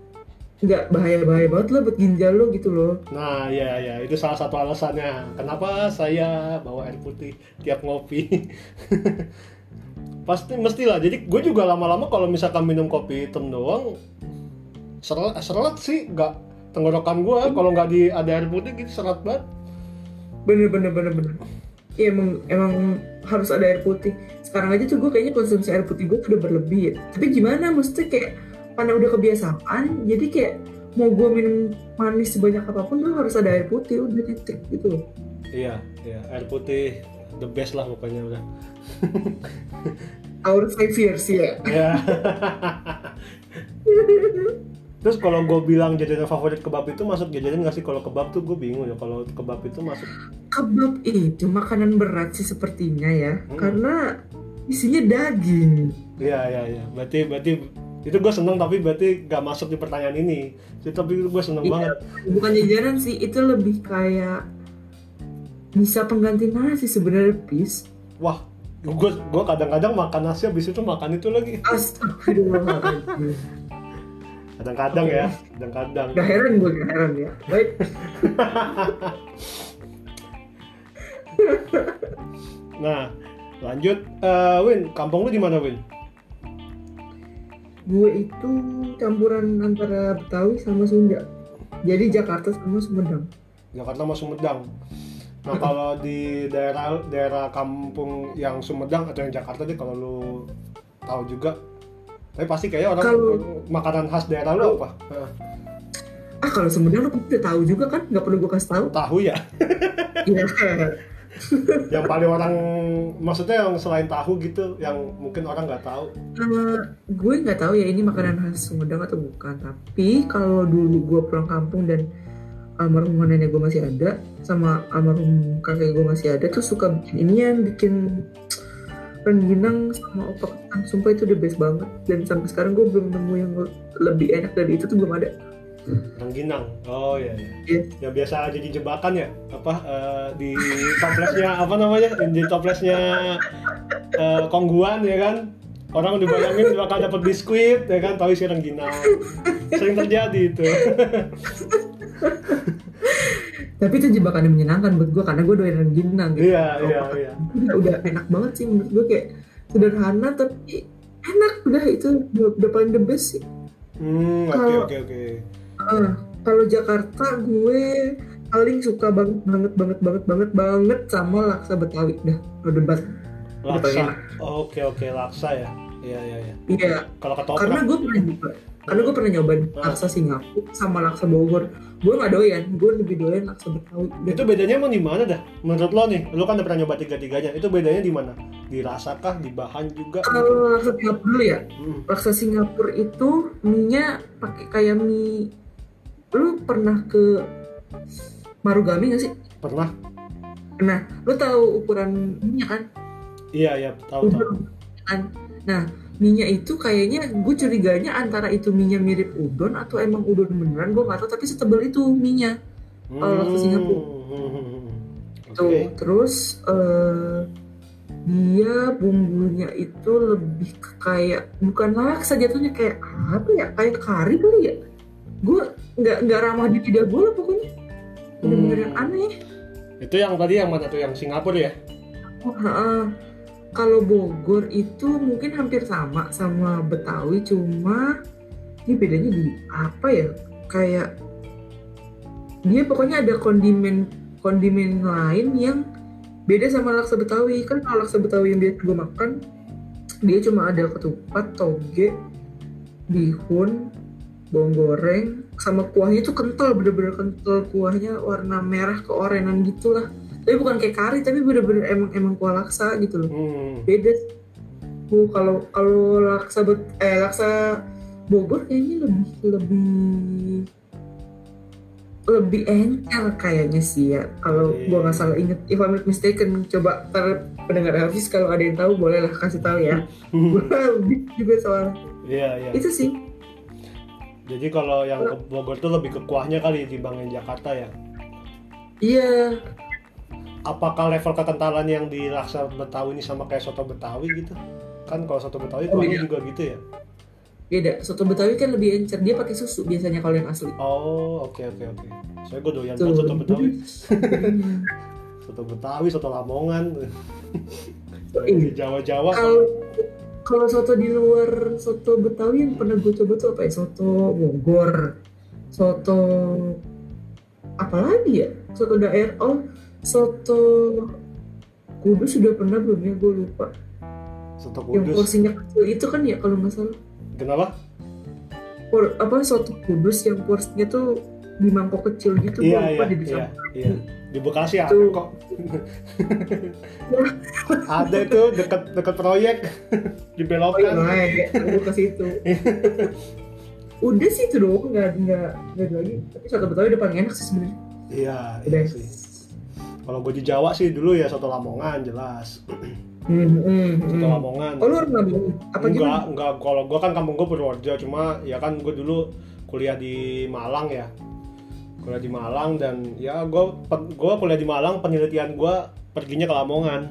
nggak bahaya-bahaya banget lah buat ginjal lo gitu loh. nah ya ya itu salah satu alasannya. Kenapa saya bawa air putih tiap ngopi? Pasti mestilah. Jadi gue juga lama-lama kalau misalkan minum kopi hitam doang seret, seret sih. Nggak tenggorokan gue kalau nggak di ada air putih gitu seret banget. Bener bener bener bener. Iya emang emang harus ada air putih. Sekarang aja tuh gue kayaknya konsumsi air putih gue udah berlebih ya. Tapi gimana? Maksudnya kayak karena udah kebiasaan, jadi kayak mau gue minum manis sebanyak apa pun tuh harus ada air putih udah titik gitu loh. iya iya air putih the best lah pokoknya udah Our five years ya. ya terus kalau gue bilang jajanan favorit kebab itu masuk jajanan nggak sih kalau kebab tuh gue bingung ya kalau kebab itu masuk Kebab itu makanan berat sih sepertinya ya, Hmm. karena isinya daging. Iya iya iya. Berarti berarti itu gue seneng tapi berarti gak masuk di pertanyaan ini. Itu tapi gue seneng Iya. banget. Bukan jajanan sih, itu lebih kayak bisa pengganti nasi sebenarnya pis. Wah, gue gue kadang-kadang makan nasi habis itu makan itu lagi. Astagfirullahaladzim. Kadang-kadang ya, kadang-kadang. Gak heran gue, gak heran ya. Baik. Nah, lanjut Eh, Win kampung lu di mana Win Gue itu campuran antara Betawi sama Sunda. Jadi Jakarta sama Sumedang. Jakarta sama Sumedang nah kalau di daerah daerah kampung yang Sumedang atau yang Jakarta deh kalau lu tahu juga tapi pasti kayak orang Kalau- makanan khas daerah lu apa. Ah kalau Sumedang lo udah tahu juga kan? Nggak perlu gue kasih tahu. tahu ya Iya. yang paling orang maksudnya yang selain tahu gitu yang mungkin orang nggak tahu Eh, gue nggak tahu ya ini makanan khas Sumedang atau bukan. Tapi kalau dulu gue pulang kampung dan almarhum nenek gue masih ada sama almarhum kakek gue masih ada tuh suka bikin inian bikin rengginang sama opak kentang sumpah itu the best banget. Dan sampai sekarang gue belum nemu yang lebih enak dari itu tuh belum ada. Rengginang oh iya iya. Iya. yang biasa jadi jebakan ya? Apa eh, di toplesnya apa namanya? Di toplesnya eh, kongguan ya kan? Orang udah bayangin bakal dapat biskuit ya kan? Tahu isi rengginang sering terjadi itu tapi itu jebakan yang menyenangkan buat gue karena gue doyan rengginang gitu. Iya iya iya. udah, enak banget sih menurut gue kayak sederhana tapi enak udah itu udah, udah paling the best sih. Hmm oke oke oke. Ah, kalau Jakarta gue paling suka banget banget banget banget banget banget sama laksa Betawi dah. Udah paling laksa. Oke oke laksa ya. Iya iya iya. Iya. Kalau karena ketoprak gue pernah nyoba karena gue pernah nyoba laksa Singapura sama laksa Bogor. Gue nggak doyan gue lebih doyan laksa Betawi. Itu bedanya emang di mana dah? Menurut lo nih lo kan udah pernah nyoba tiga tiganya itu bedanya di mana? Di rasa kah? Di bahan juga? Kalau laksa Singapura dulu ya Hmm. laksa Singapura itu mie-nya pakai kayak mie lu pernah ke Marugame gak sih? pernah. Nah, lu tahu ukuran mie kan? iya iya tahu tahu. Udon kan? Nah minyak itu kayaknya gue curiganya antara itu minyak mirip udon atau emang udon beneran gue nggak tahu tapi setebal itu minyak Kalau laksa Singapura. Hmm. tuh terus eh, dia bumbunya itu lebih ke kayak bukan laksa jatuhnya kayak apa ya kayak kari kali ya gue nggak nggak ramah di lidah gue lah pokoknya bener-bener yang Hmm. aneh Itu yang tadi yang mana tuh yang Singapura ya? Oh, heeh. Kalau Bogor itu mungkin hampir sama sama Betawi, cuma ini bedanya di apa ya? Kayak dia pokoknya ada kondimen kondimen lain yang beda sama laksa Betawi. Kan kalau laksa Betawi yang biasa gue makan, dia cuma ada ketupat, toge, bihun, bawang goreng, sama kuahnya itu kental, bener-bener kental kuahnya warna merah keorenan gitu lah tapi bukan kayak kari tapi bener-bener emang emang kuah laksa gitu loh Hmm. beda bu kalau kalau laksa bet, eh laksa Bogor kayaknya lebih lebih lebih encer kayaknya sih ya kalau Iya. gua nggak salah inget if I'm not mistaken coba ntar pendengar habis kalau ada yang tahu boleh lah kasih tahu ya gua lebih juga soal Iya iya. itu sih Jadi kalau yang ke Bogor tuh lebih ke kuahnya kali dibandingin Jakarta ya. iya Apakah level kekentalan yang di laksa Betawi ini sama kayak soto Betawi gitu? Kan kalau soto Betawi Oh, kuahnya iya. juga gitu ya. beda soto Betawi kan lebih encer dia pakai susu biasanya kalau yang asli Oh oke oke oke. Saya gue doyan banget soto Betawi. Soto Betawi, soto Lamongan. Iya. di Jawa-Jawa. kalau kalau soto di luar soto Betawi yang pernah gue coba tuh apa ya soto Bogor soto apa lagi ya soto daerah oh soto Kudus sudah pernah belum ya gue lupa Soto yang Kudus. porsinya kecil itu kan ya kalau nggak salah Kenapa? Por, apa soto Kudus yang porsinya tuh di mangkok kecil gitu gue Iya lupa iya di iya iya. Di Bekasi ada Tuh. kok. ada itu dekat dekat proyek Oh iya, dibelokan. ya, gue ke situ. Udah sih itu doang, nggak nggak nggak lagi. Tapi soto Betawi udah paling enak sih sebenarnya. Iya, Udah. iya sih. Kalau gue di Jawa sih dulu ya soto Lamongan jelas. Hmm, hmm, Soto hmm. Lamongan. Oh lu orang? Apa enggak, gimana? enggak. Kalau gue kan kampung gue Purworejo, cuma ya kan gue dulu kuliah di Malang ya. Kuliah di Malang dan ya gue gue kuliah di Malang penelitian gue perginya ke Lamongan.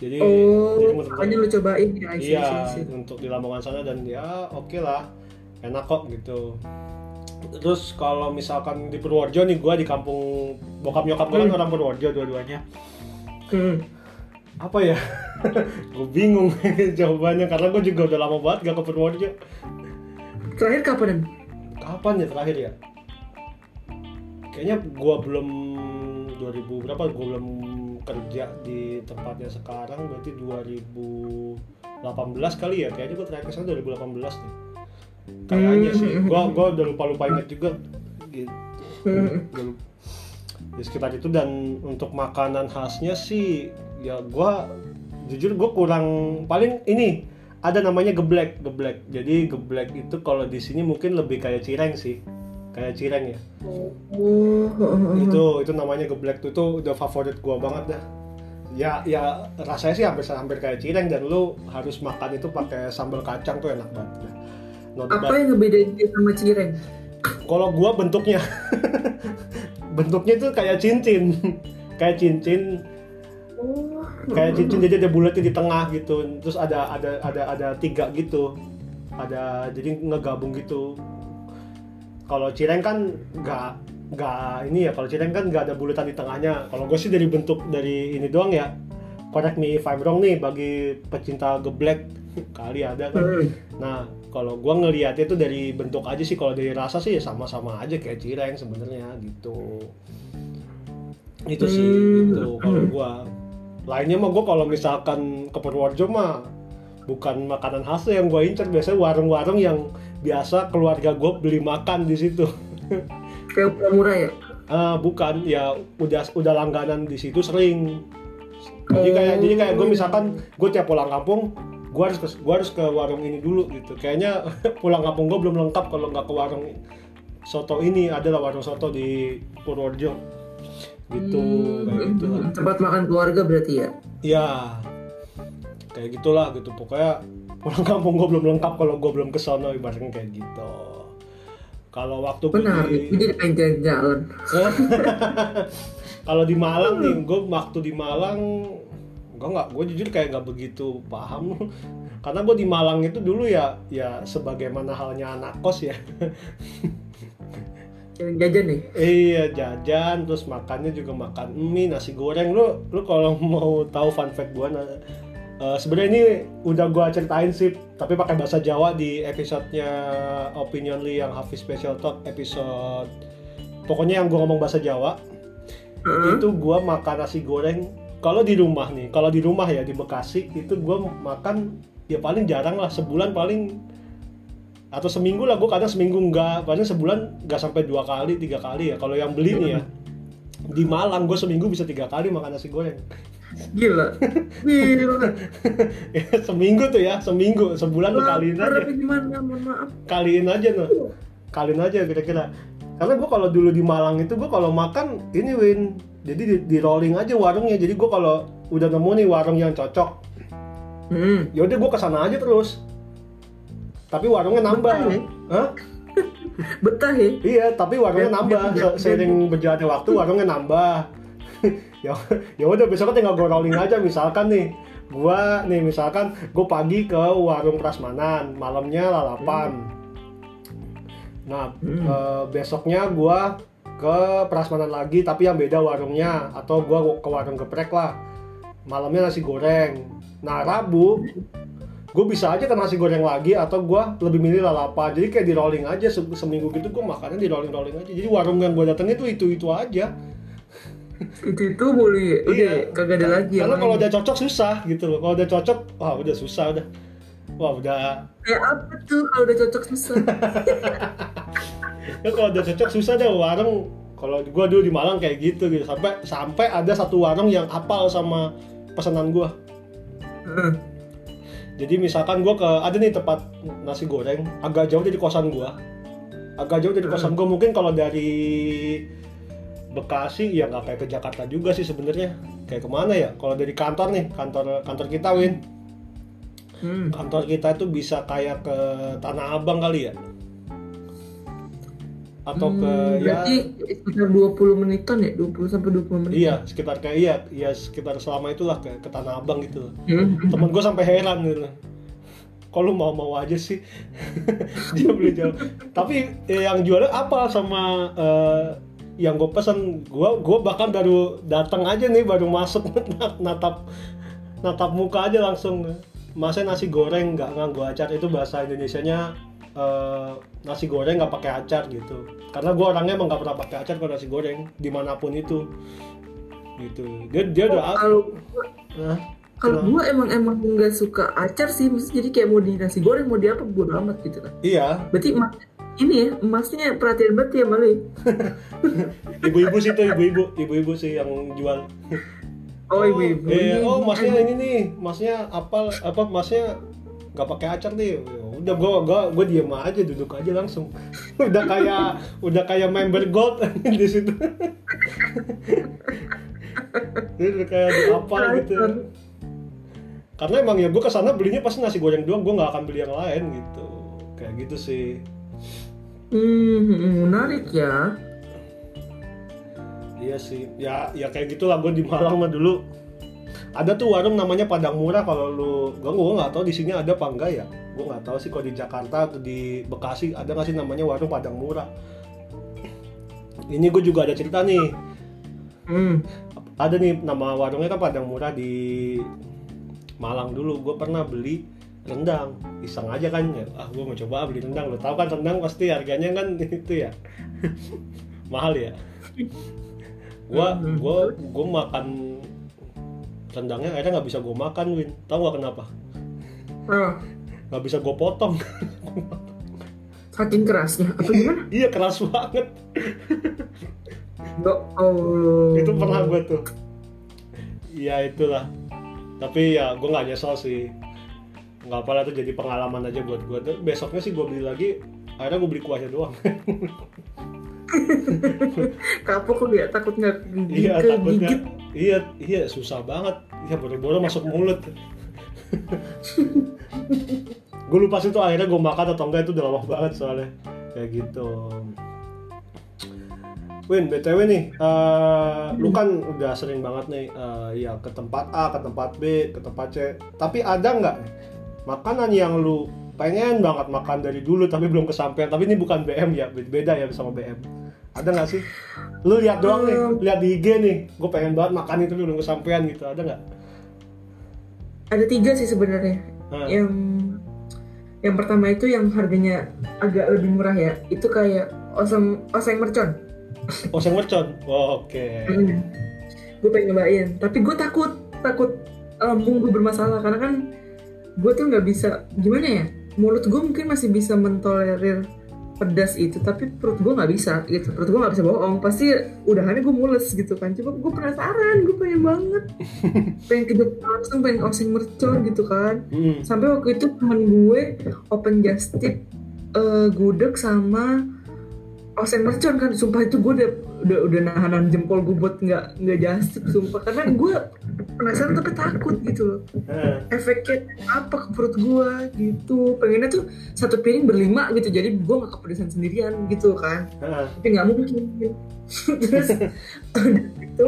Jadi Oh, jadi makanya lu cobain ya. I see, iya I see, I see. untuk di Lamongan sana dan ya oke lah enak kok gitu terus kalau misalkan di Purworejo nih gue di kampung bokap nyokap gue kan Hmm. orang Purworejo dua-duanya Hmm. apa ya gue bingung jawabannya karena gue juga udah lama banget gak ke Purworejo Terakhir kapan? kapan ya terakhir ya kayaknya gue belum 2000 berapa gue belum kerja di tempatnya sekarang berarti 2018 kali ya kayaknya gue terakhir ke sana 2018 nih kayaknya sih. Gue gue udah lupa lupa ingat juga. Gitu. Gua lupa. ya sekitar itu dan untuk makanan khasnya sih ya gue jujur gue kurang paling ini ada namanya geblek geblek. Jadi geblek itu kalau di sini mungkin lebih kayak cireng sih. Kayak cireng ya. Oh, itu itu namanya geblek tuh. Itu udah favorit gua banget dah. Ya ya rasanya sih hampir hampir kayak cireng dan lu harus makan itu pakai sambal kacang tuh enak banget Apa yang ngebedain dia sama cireng? kalau gua bentuknya bentuknya tuh kayak cincin. Kayak cincin. Oh, kayak cincin jadi ada bulatnya di tengah gitu. Terus ada ada ada ada tiga gitu. Ada jadi ngegabung gitu. Kalau cireng kan nggak nggak ini ya. Kalau cireng kan nggak ada bulatan di tengahnya. Kalau gue sih dari bentuk dari ini doang ya. Correct me if I'm wrong nih bagi pecinta geblek kali ada kan. Hmm. nah kalau gue ngelihatnya itu dari bentuk aja sih kalau dari rasa sih ya sama-sama aja kayak cireng sebenarnya gitu. Itu sih Hmm. gitu. Kalau gua lainnya mah gua kalau misalkan ke Purworejo mah bukan makanan khas yang gua incer biasanya warung-warung yang biasa keluarga gua beli makan di situ. Kayak murah ya? Ah, bukan. Ya udah udah langganan di situ sering. Jadi kayak jadi kayak gue misalkan gue tiap pulang kampung gue harus ke gua harus ke warung ini dulu gitu. Kayaknya pulang kampung gue belum lengkap kalau nggak ke warung soto ini. Adalah warung soto di Purworejo. Gitu kayak gitu lah. Tempat makan keluarga berarti ya? ya kayak gitulah gitu. Pokoknya pulang kampung gue belum lengkap kalau gue belum ke sono ibaratnya kayak gitu. Kalau waktu Benar, jadi pengen jalan-jalan. kalau di Malang nih gue waktu di Malang gue nggak gue jujur kayak nggak begitu paham karena gue di Malang itu dulu ya ya sebagaimana halnya anak kos ya Jajan nih. iya jajan terus makannya juga makan mie nasi goreng lu lu kalau mau tahu fun fact gue nah, eh, sebenarnya ini udah gue ceritain sih tapi pakai bahasa Jawa di episodenya Opinionly yang Hafiz Special Talk episode pokoknya yang gue ngomong bahasa Jawa Heeh. itu gua makan nasi goreng kalau di rumah nih kalau di rumah ya di Bekasi itu gua makan ya paling jarang lah sebulan paling atau seminggu lah gua kadang seminggu enggak paling sebulan nggak sampai dua kali tiga kali ya kalau yang beli nih ya di Malang gue seminggu bisa tiga kali makan nasi goreng Gila. Gila. Ya, seminggu tuh ya seminggu sebulan tuh kaliin aja gimana? Mohon maaf. kaliin aja tuh kaliin aja kira-kira karena gue kalau dulu di Malang itu gue kalau makan ini win jadi di, di rolling aja warungnya jadi gue kalau udah nemu nih warung yang cocok Hmm. ya udah gue ke sana aja terus tapi warungnya nambah Betah ya? Hah? Betah ya? iya tapi warungnya Ya, nambah ya, Se- ya. seiring berjalannya waktu warungnya nambah ya ya udah besoknya tinggal gue rolling aja misalkan nih gua nih misalkan gue pagi ke warung prasmanan malamnya lalapan nah Hmm. eh, besoknya gua ke prasmanan lagi tapi yang beda warungnya. Atau gua ke warung geprek lah. Malamnya nasi goreng. Nah rabu gue bisa aja ke nasi goreng lagi atau gua lebih milih lalapan. Jadi kayak di rolling aja se- seminggu gitu gue makannya di rolling rolling aja. Jadi warung yang gue datengin itu itu itu aja. Itu itu boleh. Udah Iya. kagak ada lagi. karena kalau udah cocok susah gitu loh. Kalau udah cocok wah udah susah udah. Wah udah. Kayak apa tuh kalau udah cocok susah? ya kalau udah cocok susah deh warung. Kalau gua dulu di Malang kayak gitu gitu. Sampai sampai ada satu warung yang apal sama pesanan gua. Heeh. jadi misalkan gua ke ada nih tempat nasi goreng agak jauh dari kosan gua. Agak jauh dari kosan gua. Mungkin kalau dari Bekasi ya nggak kayak ke Jakarta juga sih sebenarnya. Kayak ke mana ya? Kalau dari kantor nih kantor kantor kita Win. Hmm. kantor kita itu bisa kayak ke Tanah Abang kali ya atau ke Hmm, ya Berarti sekitar 20 menitan ya? 20 sampai 20 menit. iya sekitar kayak iya iya sekitar selama itulah ke, ke Tanah Abang gitu. Hmm. temen gue sampai heran gitu. Kok lu mau-mau aja sih? Dia beli jauh. Tapi eh, yang jualnya apa sama eh, yang gue pesen? Gue gue bahkan baru datang aja nih baru masuk natap natap muka aja langsung. Masa nasi goreng nggak nganggo acar. Itu bahasa Indonesianya eh, nasi goreng nggak pakai acar gitu. Karena gue orangnya emang nggak pernah pakai acar kalau nasi goreng di mana pun itu. Gitu. Dia dia udah kalau Hah? kalau Kenapa? gue emang emang nggak suka acar sih maksudnya jadi kayak mau di nasi goreng mau di apa bodo amat gitu kan. Iya. Berarti emas ini ya emasnya perhatian banget ya malu ibu-ibu sih tuh ibu-ibu ibu-ibu sih yang jual. Oh ibu-ibu. Eh, oh masnya ini nih masnya apa apa masnya nggak pakai acar nih udah gua gua gua diem aja duduk aja langsung. Udah kayak udah kayak member gold di situ. Udah kayak di apa gitu. Karena emang ya gua ke sana belinya pasti nasi goreng doang gua nggak akan beli yang lain gitu. Kayak gitu sih. Hmm, menarik ya. Iya sih, ya ya kayak gitulah gue di Malang mah dulu. Ada tuh warung namanya Padang Murah kalau lu, gue gue nggak tahu di sini ada apa enggak ya. Gue nggak tahu sih kalau di Jakarta atau di Bekasi ada nggak sih namanya warung Padang Murah. Ini gue juga ada cerita nih. Hmm. Ada nih nama warungnya kan Padang Murah di Malang dulu. Gue pernah beli rendang, iseng aja kan ya. Ah gue mau coba beli rendang. Lo tau kan rendang pasti harganya kan itu ya mahal ya. Gua Hmm. gua gua makan rendangnya akhirnya nggak bisa gue makan Win. Tahu nggak kenapa? Oh, Nggak bisa gue potong. saking kerasnya. Apa gimana? iya keras banget. Ya Allah. Itu pernah gue tuh. Iya itulah. Tapi ya gue nggak nyesel sih. Nggak apa tuh jadi pengalaman aja buat gue. Besoknya sih gue beli lagi. Akhirnya gue beli kuahnya doang. Kapok kok ya takut nggak iya takutnya. gigit. Iya iya susah banget. Iya boro-boro masuk mulut. gue lupa sih tuh akhirnya gue makan atau enggak itu udah lama banget soalnya kayak gitu. Win, BTW nih, eh, lu kan udah sering banget nih eh, ya ke tempat A, ke tempat B, ke tempat C. Tapi ada nggak makanan yang lu pengen banget makan dari dulu tapi belum kesampaian? Tapi ini bukan BM ya, beda ya sama BM. Ada nggak sih? Lu lihat doang nih, lihat di IG nih, gue pengen banget makan itu belum kesampaian gitu. Ada nggak? Ada tiga sih sebenarnya. Nah. Yang yang pertama itu yang harganya agak lebih murah ya. Itu kayak oseng oseng mercon. Oseng mercon. Oh, Oke. Hmm. Gue pengen nyobain. Tapi gue takut takut lambung gue bermasalah karena kan gue tuh nggak bisa gimana ya. Mulut gue mungkin masih bisa mentolerir pedas itu tapi perut gue nggak bisa gitu. Perut gue nggak bisa bohong. Pasti udahannya gue mules gitu kan. Coba gue penasaran gue pengen banget. Pengen ke Jepang langsung pengen oseng mercon gitu kan. Hmm. sampai waktu itu temen gue open just tip eh, gudeg sama oseng mercon kan sumpah itu gue udah udah udah nahanan jempol gue buat nggak nggak just tip sumpah. Karena gue penasaran tapi takut gitu loh. Nah, efeknya apa ke perut gue gitu. Pengennya tuh satu piring berlima gitu jadi gue nggak kepedesan sendirian gitu kan. Nah. tapi nggak mungkin. Terus itu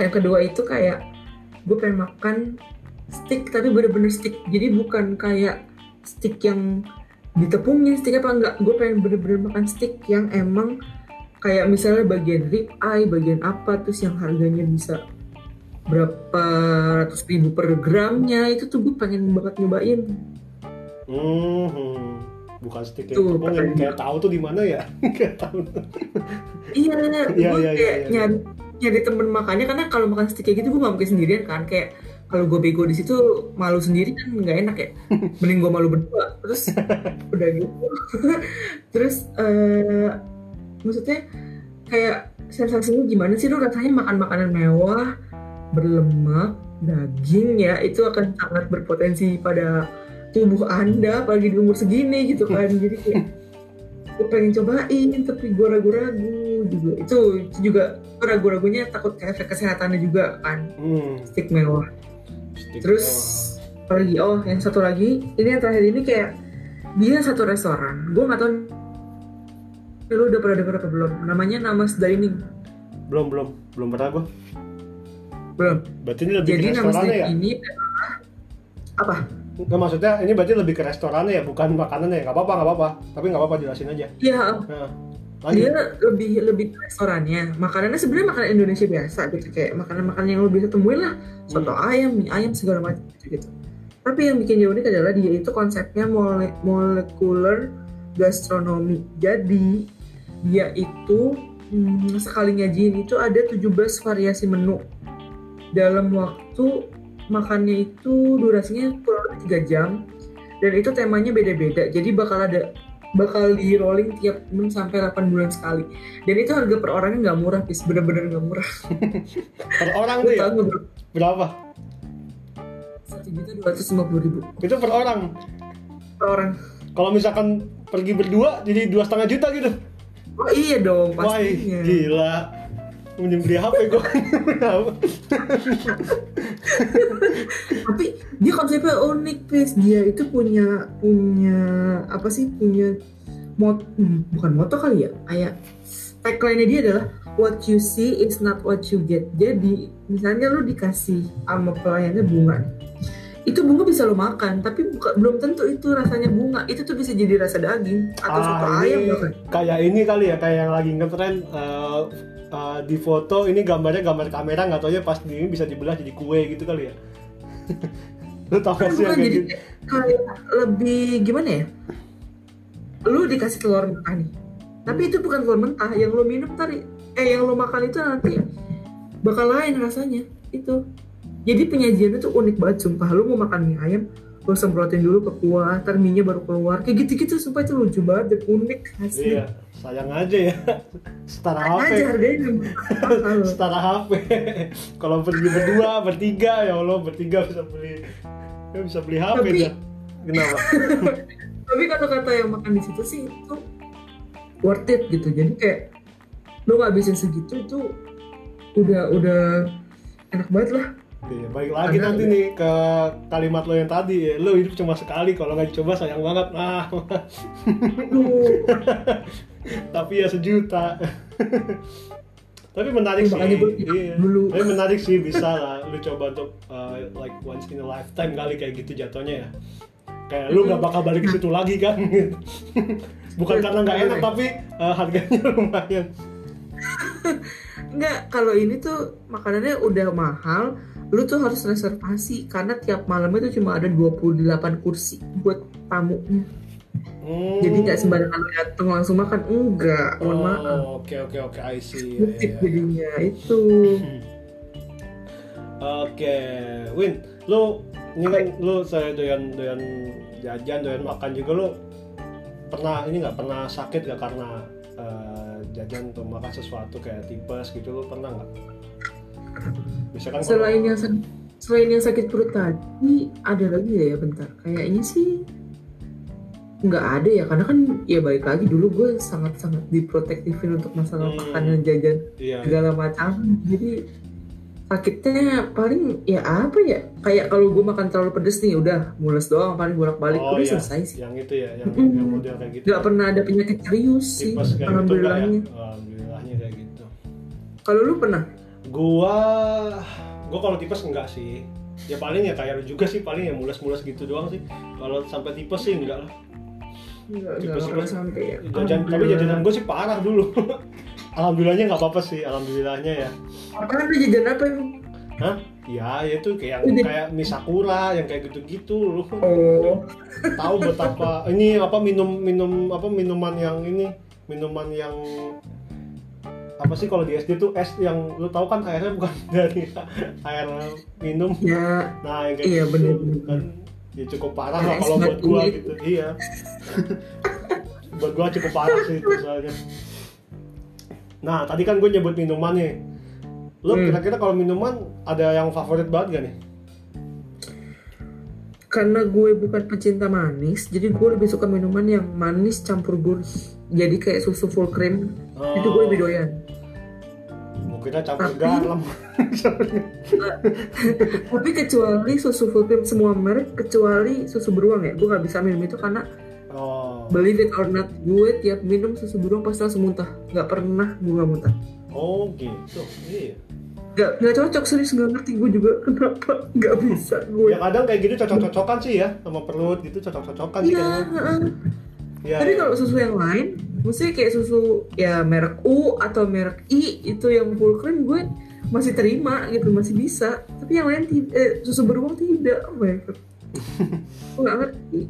yang kedua itu kayak gue pengen makan stick tapi bener-bener stick. Jadi bukan kayak stick yang ditepungin stick apa enggak gue pengen bener-bener makan stick yang emang kayak misalnya bagian rib eye bagian apa terus yang harganya bisa berapa ratus ribu per gramnya itu tuh gue pengen banget nyobain Hmm, bukan stick yang Tuh, tepung yang kayak tahu tuh di mana ya? Kayak tahu. Iya, Iya, gue iya, kayak iya, iya. nyari nyari temen makannya karena kalau makan stick kayak gitu gue gak mungkin sendirian kan kayak kalau gue bego di situ malu sendiri kan nggak enak ya. Mending gue malu berdua. Terus udah gitu. Terus eh maksudnya kayak sensasinya gimana sih? Lu rasanya makan makanan mewah berlemak daging ya itu akan sangat berpotensi pada tubuh anda apalagi di umur segini gitu kan. Jadi kayak gue pengen cobain tapi gue ragu-ragu juga. Itu, itu juga ragu-ragunya takut ke efek kesehatannya juga kan. Hmm, stick mewah terus lagi oh yang satu lagi ini yang terakhir ini kayak dia satu restoran gue nggak tahu lu udah pernah denger apa belum namanya Namas Dining belum belum belum pernah gua. belum Berarti ini lebih jadi ke Namas restorannya ya? Ini apa Nggak, maksudnya ini berarti lebih ke restorannya ya, bukan makanannya ya? Nggak apa-apa, nggak apa-apa. Tapi nggak apa-apa jelasin aja. ya Nah, Lagi. dia lebih lebih restorannya. Makanannya sebenarnya makanan Indonesia biasa gitu. Kayak makanan makanan yang lo bisa temuin lah. Soto Hmm. ayam mie ayam segala macam gitu, gitu. Tapi yang bikin dia unik adalah dia itu konsepnya mole- molecular gastronomy jadi dia itu hmm, sekali nyajiin itu ada 17 variasi menu. Dalam waktu makannya itu durasinya kurang lebih 3 jam. Dan itu temanya beda-beda. Jadi bakal ada bakal di rolling tiap 6 sampai 8 bulan sekali. Dan itu harga per orangnya nggak murah bis bener-bener nggak murah. Per orang tuh ya? berapa? Satu juta dua ratus lima puluh ribu. Itu per orang? Per orang. Kalau misalkan pergi berdua jadi dua setengah juta gitu? Oh iya dong wah pastinya. gila mending beli HP gue tapi dia konsepnya unik bis dia itu punya punya apa sih? Punya mot hmm, bukan moto kali ya? Kayak tagline dia adalah what you see is not what you get. Jadi misalnya lu dikasih sama pelayannya bunga itu bunga bisa lo makan tapi buka- belum tentu itu rasanya bunga. Itu tuh bisa jadi rasa daging atau soto Ah, ayam ini bahkan kayak ini kali ya kayak yang lagi ngetren eh, eh, di foto ini gambarnya gambar kamera nggak tau ya pas di ini bisa dibelah jadi kue gitu kali ya. Lu tau gak sih jadi gitu? kayak lebih gimana ya? Lu dikasih telur mentah nih. Tapi itu bukan telur mentah yang lu minum tadi eh yang lu makan itu nanti bakal lain rasanya itu. Jadi penyajiannya tuh unik banget sumpah. Lu mau makan mie ayam lu semprotin dulu ke kuah ntar baru keluar. Kayak gitu-gitu sumpah itu lucu banget dan unik. Asli. Iya sayang aja ya. Setara HP aja harganya setara HP kalau pergi berdua bertiga ya Allah bertiga bisa beli. Ya bisa beli HP Tapi- dah kenapa? Tapi kalau kata yang makan di situ sih itu worth it gitu. Jadi kayak lu ngabisin segitu tuh udah udah enak banget lah Iya, balik lagi Ada- nanti nih ke kalimat lo yang tadi ya. Lo hidup cuma sekali, kalau nggak dicoba sayang banget. Ah, Aduh, tapi ya sejuta. tapi menarik sih. Iya. dulu. Tapi menarik sih bisa lah. Lu coba untuk uh, like once in a lifetime kali kayak gitu jatuhnya ya. Kayak lu nggak bakal balik ke situ lagi kan. Bukan karena nggak enak tapi uh, harganya lumayan. Enggak, kalau ini tuh makanannya udah mahal, lu tuh harus reservasi karena tiap malamnya tuh cuma ada 28 kursi buat tamunya. Hmm. Jadi nggak sembarangan lu dateng langsung makan, enggak, mohon maaf. Oh, oke oke oke, I see. Iya, Bukti iya. jadinya itu. Oke, Win, lu ini kan lu saya doyan doyan jajan, doyan makan juga lu pernah ini nggak pernah sakit nggak karena eh, jajan atau makan sesuatu kayak tipes gitu lu pernah nggak? Misalkan kalau- Selain yang selain yang sakit perut tadi, ada lagi ya, ya bentar. Kayaknya sih nggak ada ya, karena kan ya balik lagi dulu gue sangat-sangat diprotektifin untuk masalah Hmm. makanan jajan iya, segala macam. Jadi sakitnya paling ya apa ya? Kayak kalau gue makan terlalu pedes nih, udah mules doang paling bolak-balik Oh, udah iya. selesai sih. yang itu ya, yang, yang model kayak gitu. Nggak pernah ada penyakit serius sih, gitu ya? alhamdulillahnya. Alhamdulillahnya kayak gitu. Kalau lu pernah? Gua, gua kalau tipes enggak sih. Ya paling ya kayak juga sih paling ya mules-mules gitu doang sih. Kalau sampai tipes sih enggak lah. Enggak, enggak pernah gua- sampai ya. jajan tapi jajanan gue sih parah dulu alhamdulillahnya nggak apa-apa sih alhamdulillahnya ya Apaan tuh jajan apa emang? Hah? ya itu kayak Udah. kayak mie sakura yang kayak gitu-gitu lu Oh, tahu betapa ini apa minum minum apa minuman yang ini minuman yang apa sih kalau di SD tuh es yang lu tahu kan airnya bukan dari air minum? Ya nah yang kayak Iya, gitu bener-bener. kan. ya cukup parah lah kalau buat gua gitu. gitu. Iya. Buat gua cukup parah sih itu soalnya. Nah tadi kan gue nyebut minuman nih. Lo Hmm. kira-kira kalau minuman ada yang favorit banget gak nih karena gue bukan pecinta manis, jadi gue lebih suka minuman yang manis campur gurih. Jadi kayak susu full cream, itu gue lebih doyan. kita campur Tapi- garam Tapi kecuali susu full cream semua merek, kecuali susu beruang ya, gue nggak bisa minum itu karena oh believe it or not, gue tiap minum susu beruang pasti langsung muntah. Nggak pernah gue nggak muntah. oh gitu iya Nggak nggak cocok serius nggak ngerti gue juga kenapa nggak bisa gue. ya kadang kayak gitu cocok-cocokan sih ya sama perut gitu cocok-cocokan sih Iya, kadang heeh. Iya, tapi iya. kalau susu yang lain Mesti kayak susu ya merek U atau merek I itu yang full cream gue masih terima gitu masih bisa tapi yang lain tidak eh, susu beruang tidak oh my god gue nggak ngerti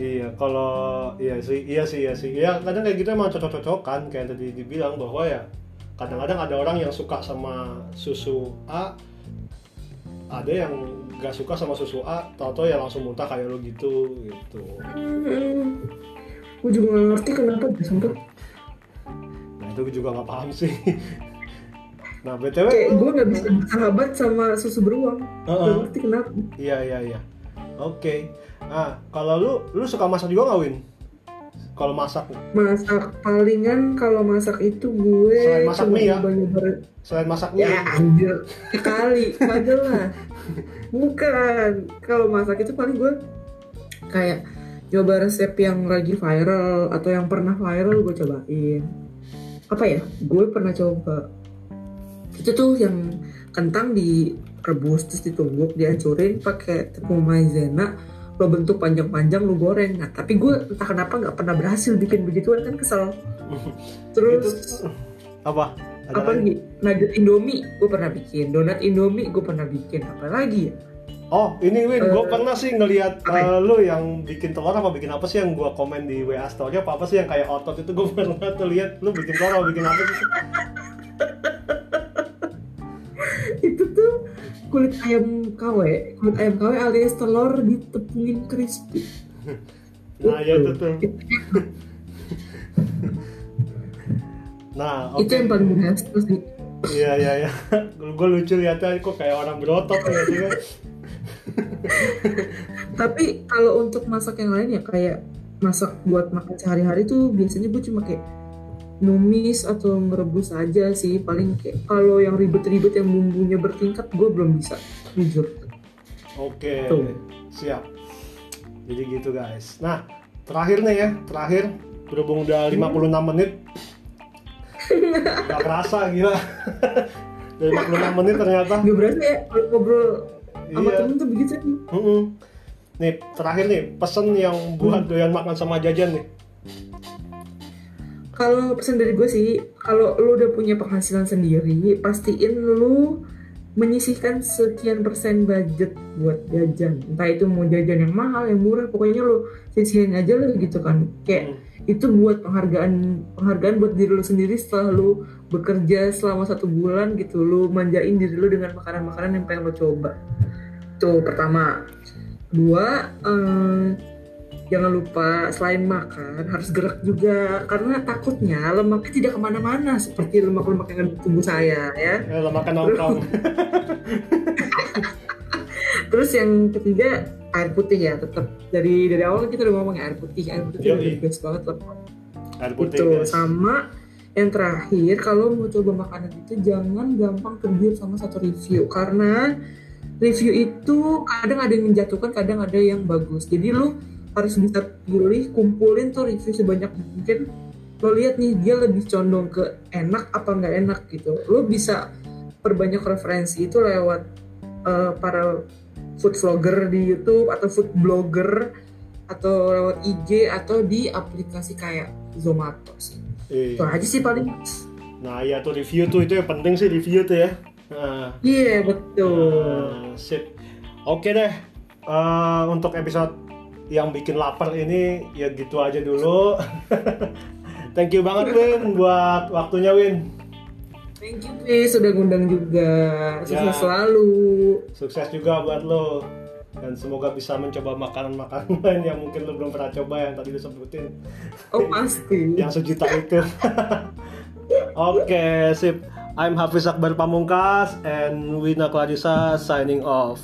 Iya, kalau iya sih, iya sih, iya sih. Ya kadang kayak gitu emang cocok-cocokan kayak tadi dibilang bahwa ya kadang-kadang ada orang yang suka sama susu A, ada yang gak suka sama susu A, tau-tau ya langsung muntah kayak lo gitu, gitu. gue juga nggak ngerti kenapa dia sempet Nah itu gue juga nggak paham sih. Nah btw, kayak gue nggak bisa bersahabat sama susu beruang Heeh. Gak ngerti kenapa iya iya iya. Oke. Nah kalau lu, lu suka masak juga nggak Win? Kalau masak, masak. Palingan kalau masak itu gue Selain masak mie ya? selain masak mie, ya anjir. Sekali. Kagak lah. Bukan. Kalau masak itu paling gue kayak coba resep yang lagi viral atau yang pernah viral gue cobain. Apa ya? Gue pernah coba. Itu tuh yang kentang direbus terus ditumbuk dihancurin pakai tepung maizena lo bentuk panjang-panjang lo goreng nah tapi gue entah kenapa nggak pernah berhasil bikin begituan kan kesel terus itu apa? Ada apa lagi? nugget indomie gue pernah bikin donat indomie gue pernah bikin apa lagi ya Oh, ini Win, gue Eh, pernah sih ngelihat ya? eh, lu yang bikin telur apa bikin apa sih yang gue komen di WA story apa apa sih yang kayak otot itu gue pernah tuh lihat lu bikin telur apa bikin apa sih? itu tuh kulit ayam KW kulit ayam KW alias telur ditepungin crispy Nah, ya itu tuh. Nah, oke. itu yang paling berhasil sih Iya, iya, iya. gue lucu lihatnya kok kayak orang berotot ya sih. tapi kalau untuk masak yang lain ya kayak masak buat makan sehari-hari tuh biasanya gue cuma kayak numis atau merebus aja sih paling kayak kalau yang ribet-ribet yang bumbunya bertingkat gue belum bisa jujur Oke, Tuh. siap. Jadi gitu guys. Nah, terakhir nih ya, terakhir berhubung udah 56 menit. Gak kerasa gila. Dari 56 menit ternyata. gak berasa ya kalau ngobrol sama Iya. temen tuh begitu nih Mm-mm. Nih, terakhir nih, pesen yang buat doyan makan sama jajan nih. Kalau pesan dari gue sih, kalau lu udah punya penghasilan sendiri, pastiin lu menyisihkan sekian persen budget buat jajan. Entah itu mau jajan yang mahal, yang murah, pokoknya lu sisihin aja lah gitu kan. Kayak itu buat penghargaan penghargaan buat diri lu sendiri setelah lu bekerja selama satu bulan gitu. Lu manjain diri lu dengan makanan-makanan yang pengen lu coba. Tuh pertama. Dua, eh, jangan lupa selain makan harus gerak juga. Karena takutnya lemaknya tidak ke mana-mana seperti lemak-lemak yang ada di tubuh saya ya. Eh, lo makan nongkrong. terus yang ketiga air putih ya. Tetap dari dari awal kita udah ngomong ya air putih. Air putih itu Yoi. udah the best banget loh. Air putih, itu guys. sama yang terakhir kalau mau coba makanan itu jangan gampang tergiur sama satu review. Karena review itu kadang ada yang menjatuhkan kadang ada yang bagus. Jadi lu harus bisa pilih kumpulin tuh review sebanyak mungkin lo lihat nih dia lebih condong ke enak apa nggak enak gitu lo bisa perbanyak referensi itu lewat eh, para food vlogger di YouTube atau food blogger atau lewat IG atau di aplikasi kayak Zomato sih Iya. itu aja sih paling Nah, ya tuh review tuh itu yang penting sih review tuh ya. Nah, iya betul Nah, sip. Oke deh. Eh, untuk episode yang bikin lapar ini ya gitu aja dulu. Thank you banget Win buat waktunya Win. thank you Pi sudah ngundang juga sukses Ya. selalu Sukses juga buat lo. Dan semoga bisa mencoba makanan-makanan yang mungkin lo belum pernah coba yang tadi lo sebutin. oh pasti Yang sejuta itu. Oke, sip. I'm Hafiz Akbar Pamungkas and Wina Clarissa signing off.